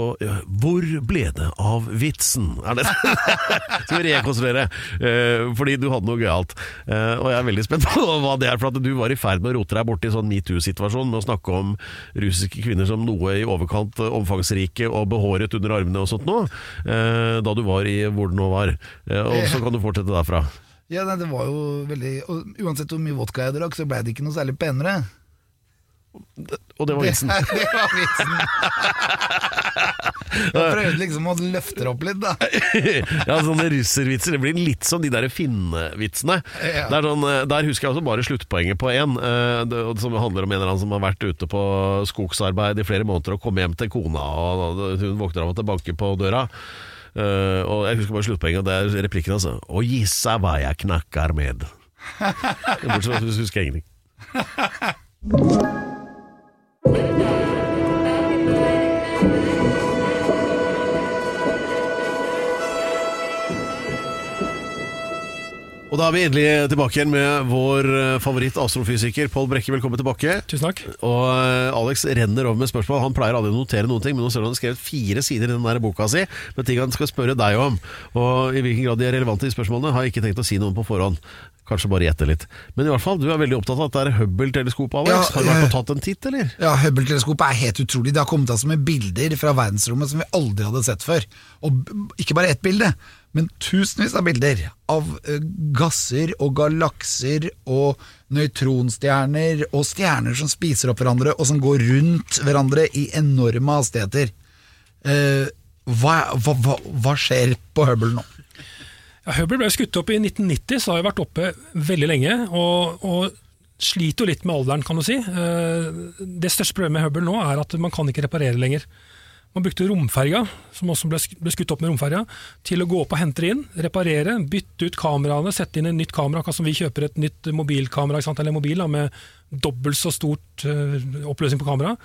Hvor ble det av vitsen? Er det (laughs) Skal vi rekonstruere? Fordi du hadde noe gøyalt. Og jeg er veldig spent på (laughs) hva det er, for at du var i ferd med å rote deg borti sånn metoo-situasjon med å snakke om russiske kvinner som noe i overkant omfangsrike og behåret under armene og sånt nå, da du var i hvor det nå var. Eh, og så kan du fortsette derfra. Ja, nei, det var jo veldig og Uansett hvor mye vodka jeg drakk, så ble det ikke noe særlig penere. Og det var vitsen. Det, (laughs) det var vitsen. (laughs) Jeg prøvde liksom å løfte det opp litt, da. ja, sånne russervitser. Det blir litt som de der finnevitsene. Ja. Det er sånn, eh, der husker jeg også bare sluttpoenget på én, som handler om en eller annen som har vært ute på skogsarbeid i flere måneder og kommer hjem til kona, og hun våkner av at det banker på døra. Eh, og jeg husker bare sluttpoenget, og det er replikken altså. Og gissa hva jeg knakker med. (laughs) Bortsett fra at du husker ingenting. (laughs) Og da er vi endelig tilbake igjen med vår eh, favoritt-astrofysiker Pål Brekke. Velkommen tilbake. Tusen takk. Og eh, Alex renner over med spørsmål. Han pleier aldri å notere noen ting, men nå ser du han har skrevet fire sider i den der boka si med ting han skal spørre deg om. Og i hvilken grad de er relevante, de spørsmålene, har jeg ikke tenkt å si noe om på forhånd. Kanskje bare gjette litt. Men i hvert fall, du er veldig opptatt av at det er Hubble-teleskopet, Alex. Ja, har du vært og tatt en titt, eller? Ja, Hubble-teleskopet er helt utrolig. Det har kommet altså med bilder fra verdensrommet som vi aldri hadde sett før. Og ikke bare ett bilde, men tusenvis av bilder av eh, gasser og galakser og nøytronstjerner og stjerner som spiser opp hverandre og som går rundt hverandre i enorme hastigheter. Eh, hva, hva, hva, hva skjer på Hubble nå? Ja, Hubble ble skutt opp i 1990, så har jeg vært oppe veldig lenge. Og, og sliter jo litt med alderen, kan du si. Eh, Det største problemet med Hubble nå er at man kan ikke reparere lenger. Man brukte romferja, som også ble skutt opp med romferja, til å gå opp og hente det inn, reparere, bytte ut kameraene, sette inn et nytt kamera, akkurat som vi kjøper et nytt mobilkamera, eller mobil da, med dobbelt så stort uh, oppløsning på kamera.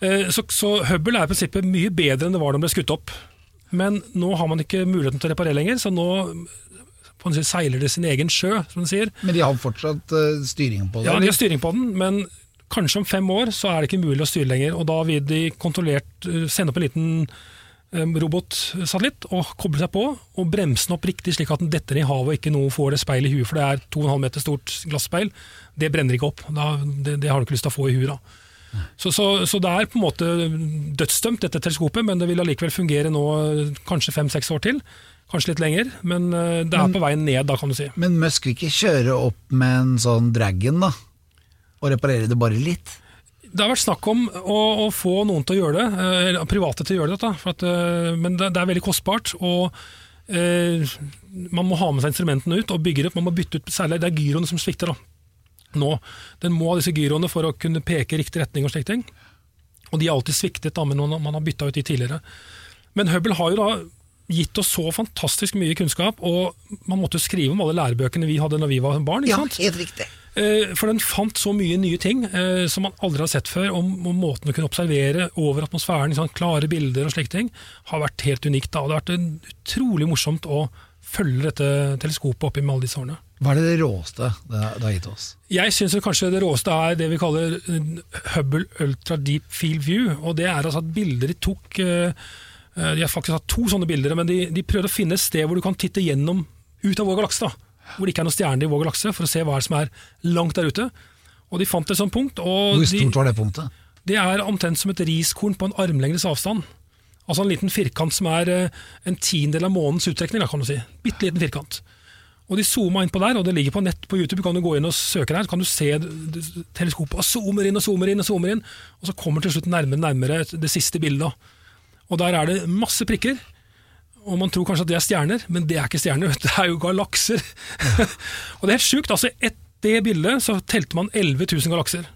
Uh, Så, så Hubble er i prinsippet mye bedre enn det var da den ble skutt opp. Men nå har man ikke muligheten til å reparere lenger, så nå på en måte seiler det sin egen sjø, som de sier. Men de har fortsatt uh, styringen på det? Ja, de har styring på den, men kanskje om fem år så er det ikke mulig å styre lenger. Og da vil de kontrollert eh, sende opp en liten eh, robotsatellitt og koble seg på, og bremse den opp riktig slik at den detter i havet og ikke noe får det speilet i huet, for det er 2,5 meter stort glasspeil. Det brenner ikke opp. Da, det, det har du ikke lyst til å få i huet da. Så, så, så det er på en måte dødsdømt, dette teleskopet, men det vil allikevel fungere nå eh, kanskje fem-seks år til. Kanskje litt lenger, men det er på vei ned da, kan du si. Men Musk vil ikke kjøre opp med en sånn Dragon, da? Og reparere det bare litt? Det har vært snakk om å, å få noen til å gjøre det, eh, eller private til å gjøre det, for at, eh, men det, det er veldig kostbart. og eh, Man må ha med seg instrumentene ut og bygge det opp. Man må bytte ut, særlig det er gyroene som svikter. da. Nå, Den må ha disse gyroene for å kunne peke i riktig retning. og slike ting. Og de har alltid sviktet, da, men man, man har bytta ut de tidligere. Men Hubble har jo da gitt oss så fantastisk mye kunnskap, og man måtte jo skrive om alle lærebøkene vi hadde når vi var barn. ikke sant? Ja, helt riktig. Eh, For den fant så mye nye ting eh, som man aldri har sett før, om, om måten å kunne observere over atmosfæren, sånn, klare bilder og slike ting, har vært helt unikt. Da. Det har vært utrolig morsomt å følge dette teleskopet opp i alle disse årene. Hva er det råeste det har gitt oss? Jeg syns kanskje det råeste er det vi kaller Hubble Ultra Deep Field View. og Det er altså at bilder de tok eh, eh, De har faktisk hatt to sånne bilder, men de, de prøvde å finne et sted hvor du kan titte gjennom ut av vår galakse. da, Hvor det ikke er noen stjerner i vår galakse, for å se hva er det som er langt der ute. Og De fant et sånt punkt. og Hvor de, stort var det punktet? det er omtrent som et riskorn på en armlengdes avstand. Altså en liten firkant som er eh, en tiendedel av månens uttrekning, kan du si. Bitte liten firkant. Og de zooma inn på der, og det ligger på nett på YouTube. Kan du gå inn og søke der, så kan du se teleskopet og zoomer inn og zoomer inn, og zoomer inn, og så kommer til slutt nærmere nærmere det siste bildet. Og der er det masse prikker. Og man tror kanskje at det er stjerner, men det er ikke stjerner, det er jo galakser. (laughs) og det er helt sjukt. altså Etter det bildet så telte man 11 000 galakser.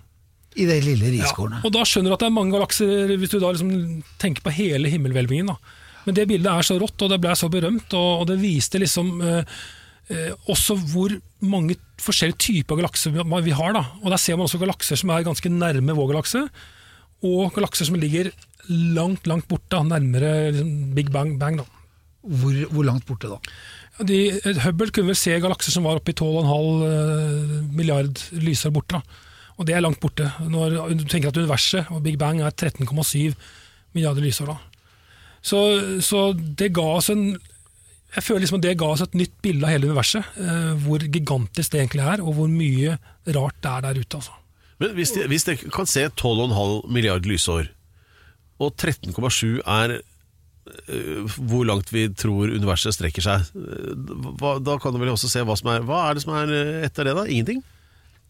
I det lille Ja, og da skjønner du at det er mange galakser, hvis du da liksom tenker på hele himmelhvelvingen. Da. Men det bildet er så rått, og det ble så berømt, og, og det viste liksom eh, eh, også hvor mange forskjellige typer galakser vi vi har. Da. Og Der ser man også galakser som er ganske nærme vår galakse, og galakser som ligger langt, langt borte, nærmere liksom, Big Bang. bang da. Hvor, hvor langt borte da? Ja, De, Hubble kunne vel se galakser som var oppe i 12,5 eh, milliard lysår borte. Da. Og det er langt borte. Når du tenker at universet og Big Bang er 13,7 milliarder lysår. Da. Så, så det ga oss en Jeg føler liksom at det ga oss et nytt bilde av hele universet. Eh, hvor gigantisk det egentlig er, og hvor mye rart det er der ute. Altså. Men hvis de, hvis de kan se 12,5 milliard lysår, og 13,7 er hvor langt vi tror universet strekker seg, øh, hva, da kan du vel også se hva som er Hva er det som er øh, etter det, da? Ingenting?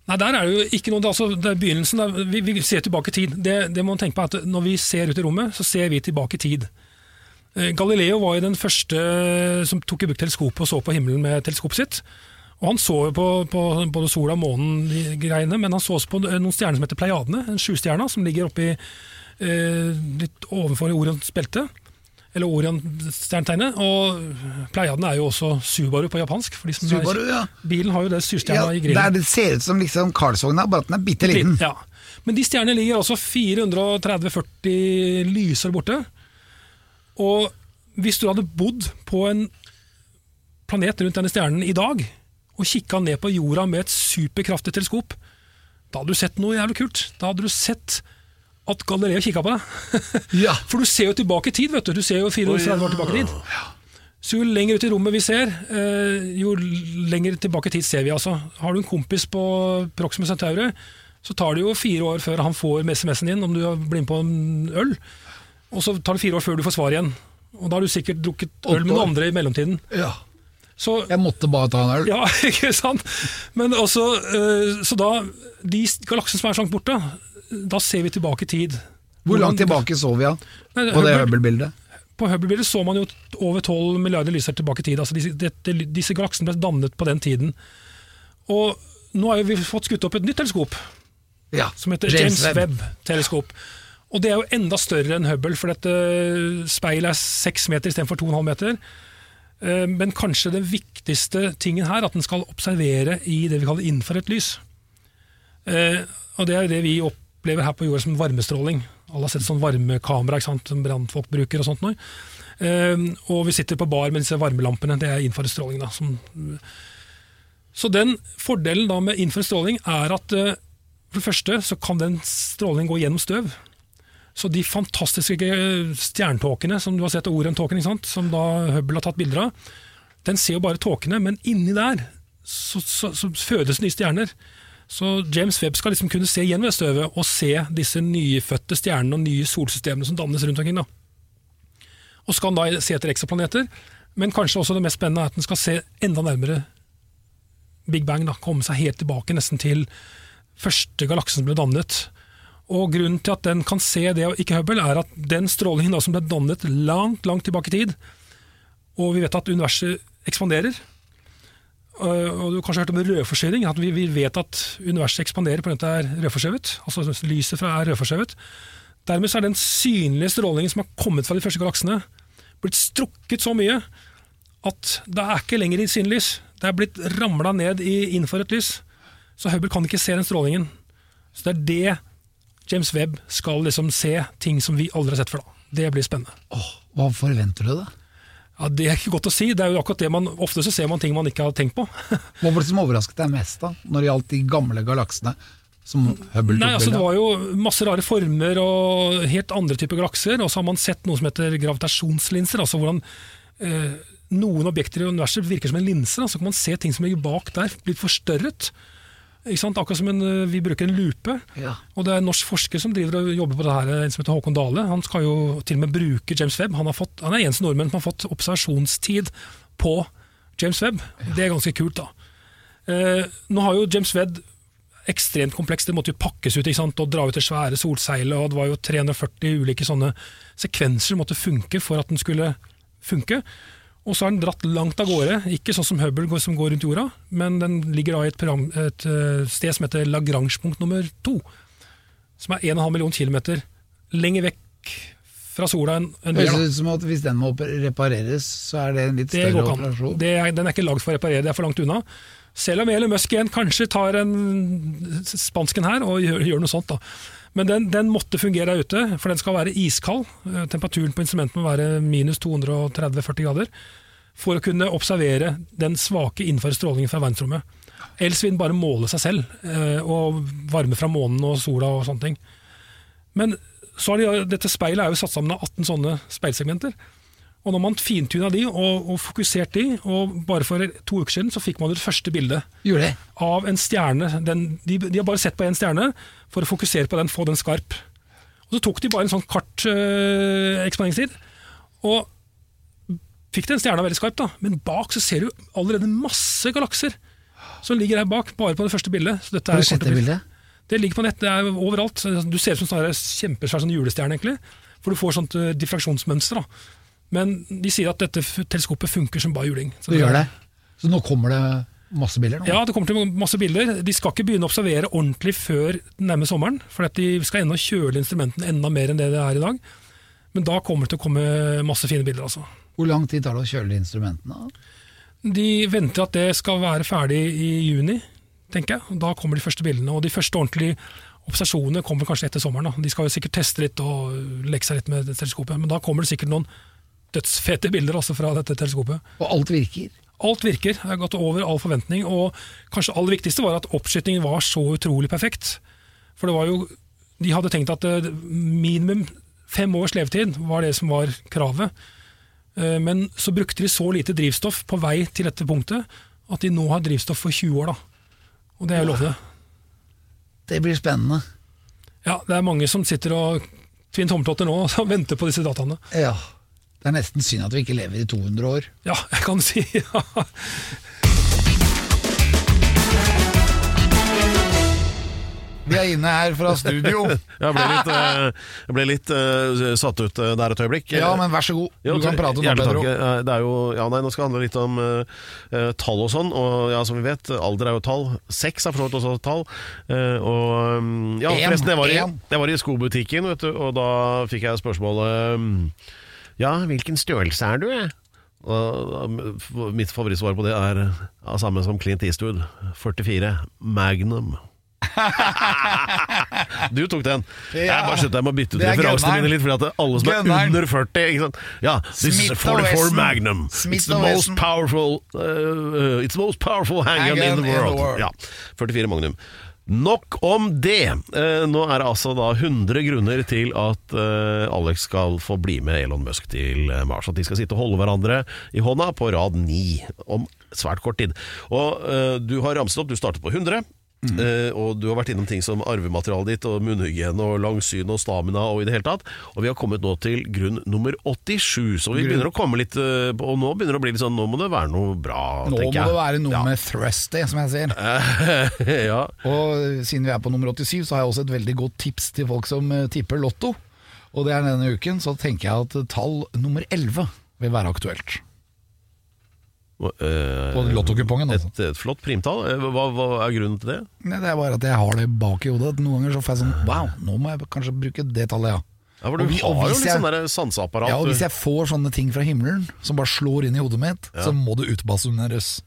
Nei, der er det jo ikke noe, det er, altså, det er begynnelsen. Der, Vi, vi ser tilbake i tid. Det, det må man tenke på at Når vi ser ut i rommet, så ser vi tilbake i tid. Eh, Galileo var jo den første som tok i bruk teleskopet og så på himmelen med teleskopet sitt. Og Han så jo på, på både sola og månen, de greiene, men han så også på noen stjerner som heter Pleiadene, en sjustjerne som ligger oppi eh, litt overfor Orions belte. Eller Orion-stjernetegnet. Og Pleiaden er jo også Subaru på japansk. For de som Subaru, ja. Bilen har jo det Ja, i grillen. det ser ut som liksom Karlsvogna, bare at den er bitte liten. Ja. Men de stjernene ligger altså 430-40 lysår borte. Og hvis du hadde bodd på en planet rundt denne stjernen i dag, og kikka ned på jorda med et superkraftig teleskop, da hadde du sett noe jævlig kult. Da hadde du sett at galleriet kikka på deg. Ja. For du ser jo tilbake i tid, vet du. Du ser jo 430 år tilbake i tid. Så jo lenger ut i rommet vi ser, eh, jo lenger tilbake i tid ser vi. altså. Har du en kompis på Proxima Centauri, så tar det jo fire år før han får SMS-en din om du blitt med på en øl. Og så tar det fire år før du får svar igjen. Og da har du sikkert drukket øl med noen andre i mellomtiden. Ja. Så Jeg måtte bare ta en øl. ja, (laughs) ikke sant? Men også, eh, så da, de galaksene som er så langt borte, da ser vi tilbake i tid. Hvor langt tilbake så vi han Nei, på det Hubble- Hubble-bildet? På Hubble-bildet så man jo over 12 milliarder lysår tilbake i tid. Altså disse, dette, disse galaksene ble dannet på den tiden. Og nå har vi fått skutt opp et nytt teleskop, Ja, som heter James, Webb-teleskop. Og det er jo enda større enn Hubble, for dette speilet er seks meter istedenfor 2,5 meter. Eh, Men kanskje det viktigste tingen her, at den skal observere i det vi kaller infrarødt lys. Eh, Og det er jo det vi opplever her på jorda som varmestråling. Alle har sett sånn varmekamera sant, som brannfolk bruker og sånt nå. Eh, Og vi sitter på bar med disse varmelampene, det er infrarød stråling. Da, så den fordelen da med infrarød stråling er at eh, for det første så kan den strålingen gå gjennom støv. Så de fantastiske stjerntåkene stjernetåkene som du har sett, Orion-tåken, som da Hubble har tatt bilder av, den ser jo bare tåkene, men inni der så, så, så fødes nye stjerner. Så James Webb skal liksom kunne se gjennom det støvet og se disse nyfødte stjernene og nye solsystemene som dannes rundt omkring. da. Og skal han da se etter ekstraplaneter, men kanskje også det mest spennende er at han skal se enda nærmere Big Bang. da, Komme seg helt tilbake nesten til første galaksen som ble dannet. Og Grunnen til at den kan se det og ikke Hubble, er at den strålingen da som ble dannet langt langt tilbake i tid, og vi vet at universet ekspanderer. Øh, Og Du har kanskje hørt om rødforskjøring At vi, vi vet at universet ekspanderer pga. at det er rødforskjøvet. Altså lyset fra er rødforskjøvet. Dermed så er den synlige strålingen som har kommet fra de første galaksene, blitt strukket så mye at det er ikke lenger i synlys. Det er blitt ramla ned i infrarødt lys. Så Hubble kan ikke se den strålingen. Så det er det James Webb skal liksom se, ting som vi aldri har sett før. da. Det blir spennende. Åh, hva forventer du da? Ja, Det er ikke godt å si. Det er jo akkurat det man, Ofte så ser man ting man ikke har tenkt på. (laughs) Hva var det som overrasket deg mest da, når det gjaldt de gamle galaksene som Nei, altså Det var jo masse rare former og helt andre typer galakser. Og så har man sett noe som heter gravitasjonslinser. altså hvordan eh, noen objekter i universet virker som en linse. Så kan man se ting som ligger bak der, blitt forstørret. Akkurat som en, eh, vi bruker en lupe. Ja. Og det er en norsk forsker som driver og jobber på det her, en som heter Håkon Dale. Han skal jo til og med bruke James Webb. Han, har fått, han er eneste nordmenn som har fått observasjonstid på James Webb. Det er ganske kult, da. Eh, nå har jo James Webb ekstremt komplekst. Det måtte jo pakkes ut og dra ut det svære solseilet. og Det var jo 340 ulike sånne sekvenser som måtte funke for at den skulle funke. Og så har den dratt langt av gårde, ikke sånn som Hubble går- som går rundt jorda, men den ligger da i et, program, et eh, sted som heter Lagrange-punkt nummer to. Som er 1,5 million kilometer lenger vekk fra sola enn en Det høres ut som at hvis den må repareres, så er det en litt større operasjon. Det er, den er ikke lagd for å reparere, det er for langt unna. Selv om Elon Musk igjen kanskje tar en spansken her og gjør, gjør noe sånt. da. Men den, den måtte fungere der ute, for den skal være iskald. Eh, Temperaturen på instrumentet må være minus 230-40 grader. For å kunne observere den svake innenfor strålingen fra verdensrommet. Ellers vil den bare måle seg selv, eh, og varme fra månen og sola og sånne ting. Men så er det, dette speilet er jo satt sammen av 18 sånne speilsegmenter. Og når man fintuna de og, og fokuserte de, og bare for to uker siden så fikk man det første bildet Gjorde av en stjerne. Den, de, de har bare sett på én stjerne for å fokusere på den, få den skarp. Og Så tok de bare en sånn kart øh, eksponeringstid, og fikk den stjerna veldig skarp. da. Men bak så ser du allerede masse galakser som ligger her bak, bare på det første bildet. Så dette Har du sett det bildet? det ligger på nett, det er overalt. Du ser ut som en sånn kjempesvær sånn julestjerne, egentlig. For du får sånt eh, diffraksjonsmønster. da. Men de sier at dette teleskopet funker som bare juling. Så Det gjør det. Så nå kommer det masse bilder? Nå. Ja, det kommer til masse bilder. De skal ikke begynne å observere ordentlig før nærme sommeren. For de skal ennå kjøle instrumentene enda mer enn det det er i dag. Men da kommer det til å komme masse fine bilder. altså. Hvor lang tid tar det å kjøle instrumentene? De venter at det skal være ferdig i juni, tenker jeg. Da kommer de første bildene. Og de første ordentlige observasjonene kommer kanskje etter sommeren. da. De skal jo sikkert teste litt og leke seg litt med teleskopet. Men da kommer det sikkert noen dødsfete bilder altså fra dette teleskopet. Og alt virker? Alt virker, det har gått over all forventning, og kanskje aller viktigste var at oppskytingen var så utrolig perfekt. For det var jo, de hadde tenkt at eh, minimum fem års levetid var det som var kravet. Eh, Men så brukte de så lite drivstoff på vei til dette punktet at de nå har drivstoff for 20 år. da. Og det er jo lovende. Det blir spennende. Ja, det er mange som sitter og tvinner tommeltotter nå (laughs) og venter på disse dataene. Ja. Det er nesten synd at vi ikke lever i 200 år. Ja, jeg kan si ja. Vi er inne her fra studio. (laughs) Jeg ble litt, eh, jeg ble litt uh, satt ut eh, der et øyeblikk. Ja, men vær så god. Jo, Du kan prate nå, Pedro. Det er jo, ja, nei, nå skal det handle litt om eh, tall og sånn. Og ja, som vi vet, alder er jo tall. Sex er for så vidt også tall. Uh, og mm, ja, En, forresten, jeg var, i, jeg var i skobutikken, vet du, og da fikk jeg spørsmålet mm, Ja, hvilken størrelse er du? Og mitt favorittsvar på det er ja, samme som Clint Eastwood. 44. Magnum. (laughs) Du tok den. Jeg bare skjønte jeg må bytte ut er referansene mine litt, fordi alle som er under 40 ikke sant? Ja, this is Smith og 44 Magnum. It's the most powerful uh, It's the most powerful handgun in the world. Ja, 44 Magnum. Nok om det. Eh, nå er det altså da 100 grunner til at eh, Alex skal få bli med Elon Musk til eh, Mars. At de skal sitte og holde hverandre i hånda på rad 9 om svært kort tid. Og du har ramset opp, du startet på 100. Eh, og du har vært innom ting som arvematerialet ditt og munnhygiene og langsyn og stamina og i det hele tatt. Og vi har kommet nå til grunn nummer 87, så vi begynner å komme litt uh, Og nå begynner det å bli litt sånn Nå må det være noe bra, Nå må tenker jeg. det være noe Ja. med thrusty, som jeg sier. (laughs) ja. Og siden vi er på nummer 87, så har jeg også et veldig godt tips til folk som eh, tipper Lotto. Og det er denne uken, så tenker jeg at tall nummer 11 vil være aktuelt. Eh, uh, lottokupongen, altså. Et, et flott primtall. Eh, Hva, hva er grunnen til det? Nei, det er bare at jeg har det bak i hodet. Noen ganger så får jeg sånn Wow, nå må jeg kanskje bruke det tallet, ja. Ja, for Du Og vi- og har jo litt jeg- sånn sanseapparat. Ja, og. Hvis jeg får sånne ting fra himmelen som bare slår inn i hodet mitt, så må det utbasuneres.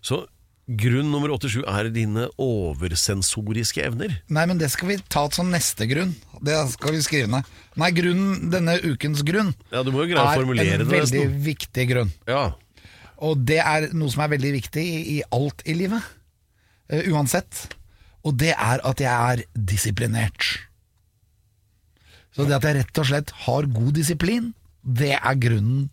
Så grunn nummer 87 er dine oversensoriske evner. Nei, men det skal vi ta som neste grunn. Det skal vi skrive ned. Nei, grunnen, denne ukens grunn Ja, er en veldig nesten. viktig grunn. Ja. Og det er noe som er veldig viktig i, i alt i livet. Uh, uansett. Og det er at jeg er disiplinert. Så det at jeg rett og slett har god disiplin, det er grunnen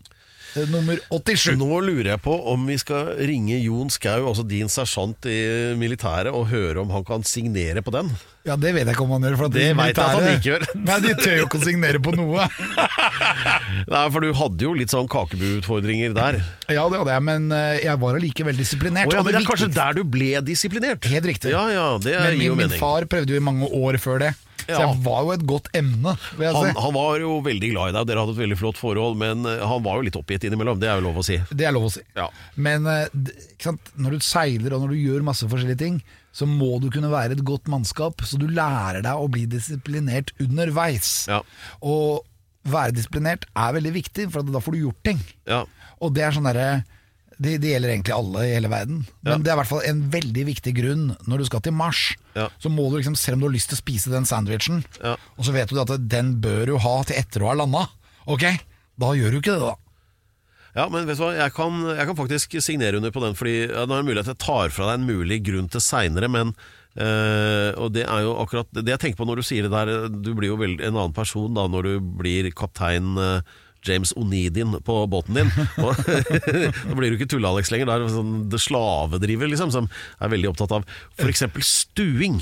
nummer 87. Nå lurer jeg på om vi skal ringe Jon Skau, altså din sersjant i militæret, og høre om han kan signere på den. Ja, det vet jeg ikke om han gjør. For at Det de vet jeg at han ikke gjør. (laughs) Nei, de tør jo ikke å signere på noe. (laughs) Nei, For du hadde jo litt sånn kakebuutfordringer der. Ja, det hadde jeg, men eh, jeg var allikevel disiplinert. Oh, ja, men det er kanskje der du ble disiplinert? Helt riktig. Ja, ja, det Men gir min, jo min far prøvde jo i mange år før det. Så jeg var jo et godt emne, vil jeg Han, si. han var jo veldig glad i deg, dere hadde et veldig flott forhold, men eh, han var jo litt oppgitt innimellom, det er jo lov å si. Det er lov å si. Ja. Men eh, når du seiler og når du gjør masse forskjellige ting, så må du kunne være et godt mannskap, så du lærer deg å bli disiplinert underveis. Ja. Og være disiplinert er veldig viktig, for da får du gjort ting. Ja. Og det er sånn derre det, det gjelder egentlig alle i hele verden. Men Ja. det er i hvert fall en veldig viktig grunn når du skal til Mars. Ja. Så må du liksom, selv om du har lyst til å spise den sandwichen, Ja. og så vet du at den bør du ha til etter å ha landa, ok, da gjør du ikke det, da. Ja, men vet du hva, jeg kan, jeg kan faktisk signere under på den, fordi ja, det er mulig at jeg tar fra deg en mulig grunn til seinere, men eh, Og det er jo akkurat det jeg tenker på når du sier det der, du blir jo en annen person da når du blir kaptein eh, James Onidin på båten din. (laughs) Og, (laughs) da blir du ikke Tulle-Alex lenger. Da er det sånn det slavedriver liksom, som er veldig opptatt av f.eks. stuing.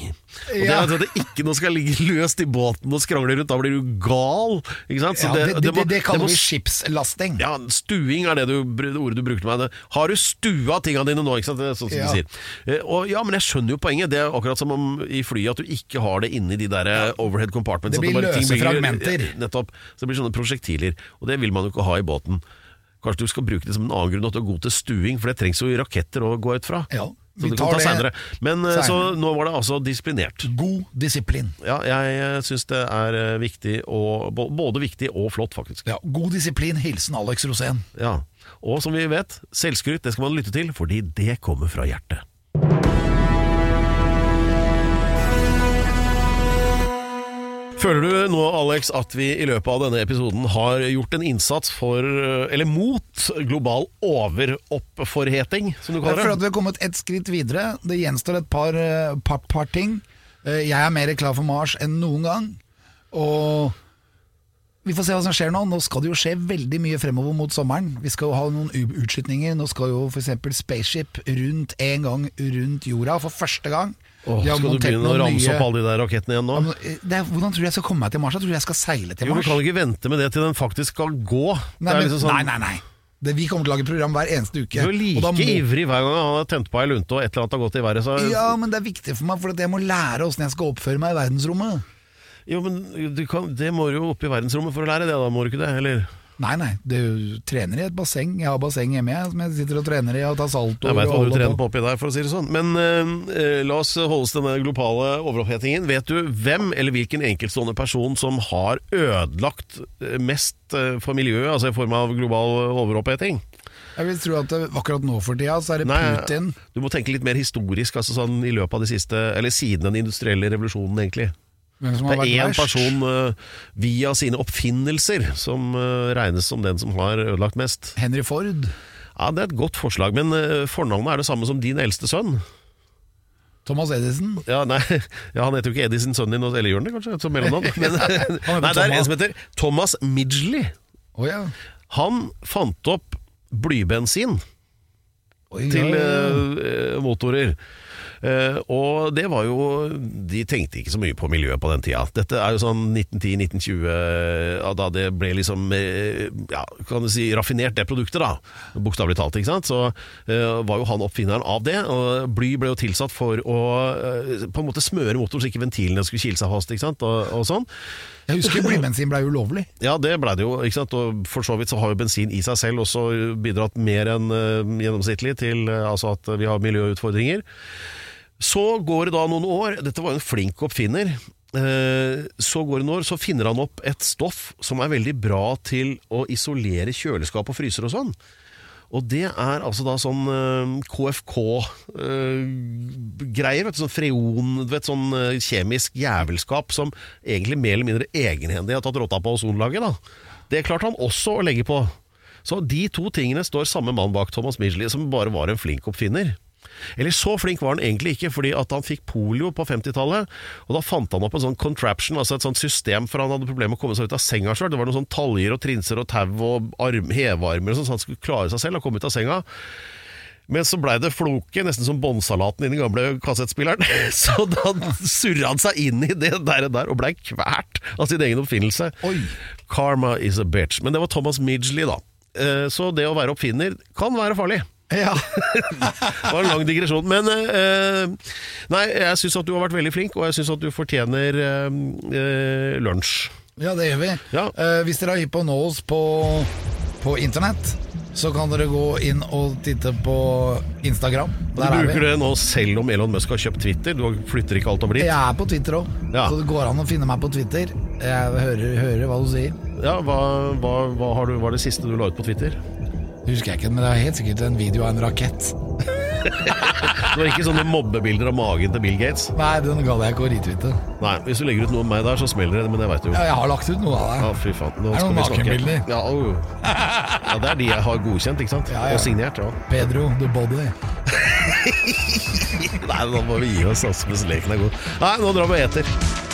Og det er at det ikke noe skal ligge løst i båten og skrangle rundt, da blir du gal. Ikke sant? Så Ja, det, det, det, det kaller vi skipslasting. ja, stuing er det, du, det ordet du brukte meg. Har du stua tinga dine nå, ikke sant? Det er sånn som Ja. du sier. Eh, Og, ja, men jeg skjønner jo poenget. Det er akkurat som om i flyet at du ikke har det inni de der eh, overhead compartments. Det blir løse fragmenter. Nettopp. Så det blir sånne prosjektiler. Og det vil man jo ikke ha i båten. Kanskje du skal bruke det som en annen grunn at du er god til stuing, for det trengs jo raketter å gå ut fra. Ja, så tar kan ta det senere. Men senere. så nå var det altså disiplinert. God disiplin. Ja, jeg syns det er eh, viktig og Både viktig og flott, faktisk. Ja, god disiplin, hilsen Alex Rosén. Ja, og som vi vet, selvskryt det skal man lytte til, fordi det kommer fra hjertet. Føler du nå, Alex, at vi i løpet av denne episoden har gjort en innsats for, eller mot, global overoppforheting, som du kaller det? Jeg føler at vi har kommet et skritt videre. Det gjenstår et par, eh, par, par ting. Eh, Jeg er mer klar for Mars enn noen gang. Og Vi får se hva som skjer nå. Nå skal det jo skje veldig mye fremover mot sommeren. Vi skal jo ha noen utskytninger. Nå skal jo f.eks. Spaceship rundt en gang rundt jorda for første gang. Åh, De har skal du montert begynne å noen ramse nye- opp alle de der rakettene igjen nå? Ja, men, eh, det er, Hvordan tror du jeg skal komme meg til Mars? Jeg tror jeg skal seile til Jo, men Mars. Kan ikke vente med det til den faktisk skal gå? Nei, det er men, liksom sånn, nei, nei, nei. Det, vi kommer til å lage program hver eneste uke. Du er like og da må- ivrig hver gang han har tent på ei lunte og et eller annet har gått i været. Så... Ja, men det er viktig for meg, for at jeg må lære åssen jeg skal oppføre meg i verdensrommet. Jo, men du kan, det må du jo opp i verdensrommet for å lære det, da må du ikke det? Eller? Nei, nei, du trener i et basseng. Jeg har basseng hjemme jeg, som jeg sitter og trener i og tar salto. Jeg veit hva du trener på oppi der, for å si det sånn. Men eh, la oss holde oss denne globale overopphetingen. Vet du hvem eller hvilken enkeltstående person som har ødelagt eh, mest eh, for miljøet, altså i form av global overoppheting? Jeg vil tro at det, akkurat nå for tida så er det Nei, Putin. du må tenke litt mer historisk, altså sånn i løpet av de siste Eller siden den industrielle revolusjonen, egentlig. Det er én person uh, via sine oppfinnelser som uh, regnes som den som har ødelagt mest. Henry Ford. Ja, Det er et godt forslag, men uh, fornavnet er det samme som din eldste sønn. Thomas Edison. Ja, nei, (laughs) ja, Han heter jo ikke Edison, sønnen din, eller gjør han det kanskje? Som mellomnavn? (laughs) Men, (laughs) nei, det er en som heter Thomas Midgley. Oh, ja. Han fant opp blybensin Oi, til ja, motorer. Eh, og det var jo De tenkte ikke så mye på miljøet på den tida. Dette er jo sånn 1910-1920, da det ble liksom eh, Ja, kan du si raffinert, det produktet, da. Bokstavelig talt, ikke sant. Så eh, var jo han oppfinneren av det. Og bly ble jo tilsatt for å på en måte smøre motoren så ikke ventilene skulle kile seg fast, ikke sant. Og, og sånn. Jeg husker blybensin ble ulovlig. Ja, det blei det jo. ikke sant? Og For så vidt så har jo bensin i seg selv også bidratt mer enn gjennomsnittlig til altså at vi har miljøutfordringer. Så går det da noen år, dette var jo en flink oppfinner. eh, Så går det noen år, så finner han opp et stoff som er veldig bra til å isolere kjøleskap og fryser og sånn. Og det er altså da sånn KFK-greier, vet du, sånn freon, vet, sånn eh, kjemisk jævelskap som egentlig mer eller mindre egenhendig har tatt rotta på ozonlaget. da. Det klarte han også å legge på. Så de to tingene står samme mann bak Thomas Midgley, som bare var en flink oppfinner. Eller så flink var han egentlig ikke, fordi at han fikk polio på 50-tallet. Og da fant han opp en sånn contraption, altså et sånt system, for han hadde problemer med å komme seg ut av senga sjøl. Det var noen sånn taljer og trinser og tau og arm, hevearmer og sånn, så han skulle klare seg selv og komme ut av senga. Men så blei det floke, nesten som båndsalaten i den gamle kassettspilleren. (laughs) Så da surra han seg inn i det der, der og blei kvært av sin egen oppfinnelse. Oi. Karma is a bitch. Men det var Thomas Midgley, da. Eh, Så det å være oppfinner kan være farlig. Ja. (laughs) Det var en lang digresjon. Men eh, nei, jeg syns at du har vært veldig flink, og jeg syns at du fortjener eh, eh, lunsj. ja, det gjør vi. Ja. Eh, hvis dere har hypp på å nå oss på, på internett, så kan dere gå inn og titte på Instagram. Du Der er bruker det nå selv om Elon Musk har kjøpt Twitter. Du flytter ikke alt over dit. Jeg er på Twitter òg, Ja. så det går an å finne meg på Twitter. Jeg hører, hører hva du sier. Ja, hva, hva, hva har du, var det siste du la ut på Twitter? Det husker jeg ikke, men det er helt sikkert en video av en rakett. Det var ikke sånne mobbebilder av magen til Bill Gates? Nei, den gadd jeg ikke å retwitte. Nei, hvis du legger ut noe om meg der, så smeller det, men det veit du jo. Ja, jeg har lagt ut noe av Ja, fy faen. Nå Er det skal noen nakenbilder? Ja, oh. ja, det er de jeg har godkjent, ikke sant? Ja, ja. Og signert. Ja. Pedro the Body. (laughs) Nei, nå må vi gi oss, hvis leken er god. Nei, nå drar vi og eter.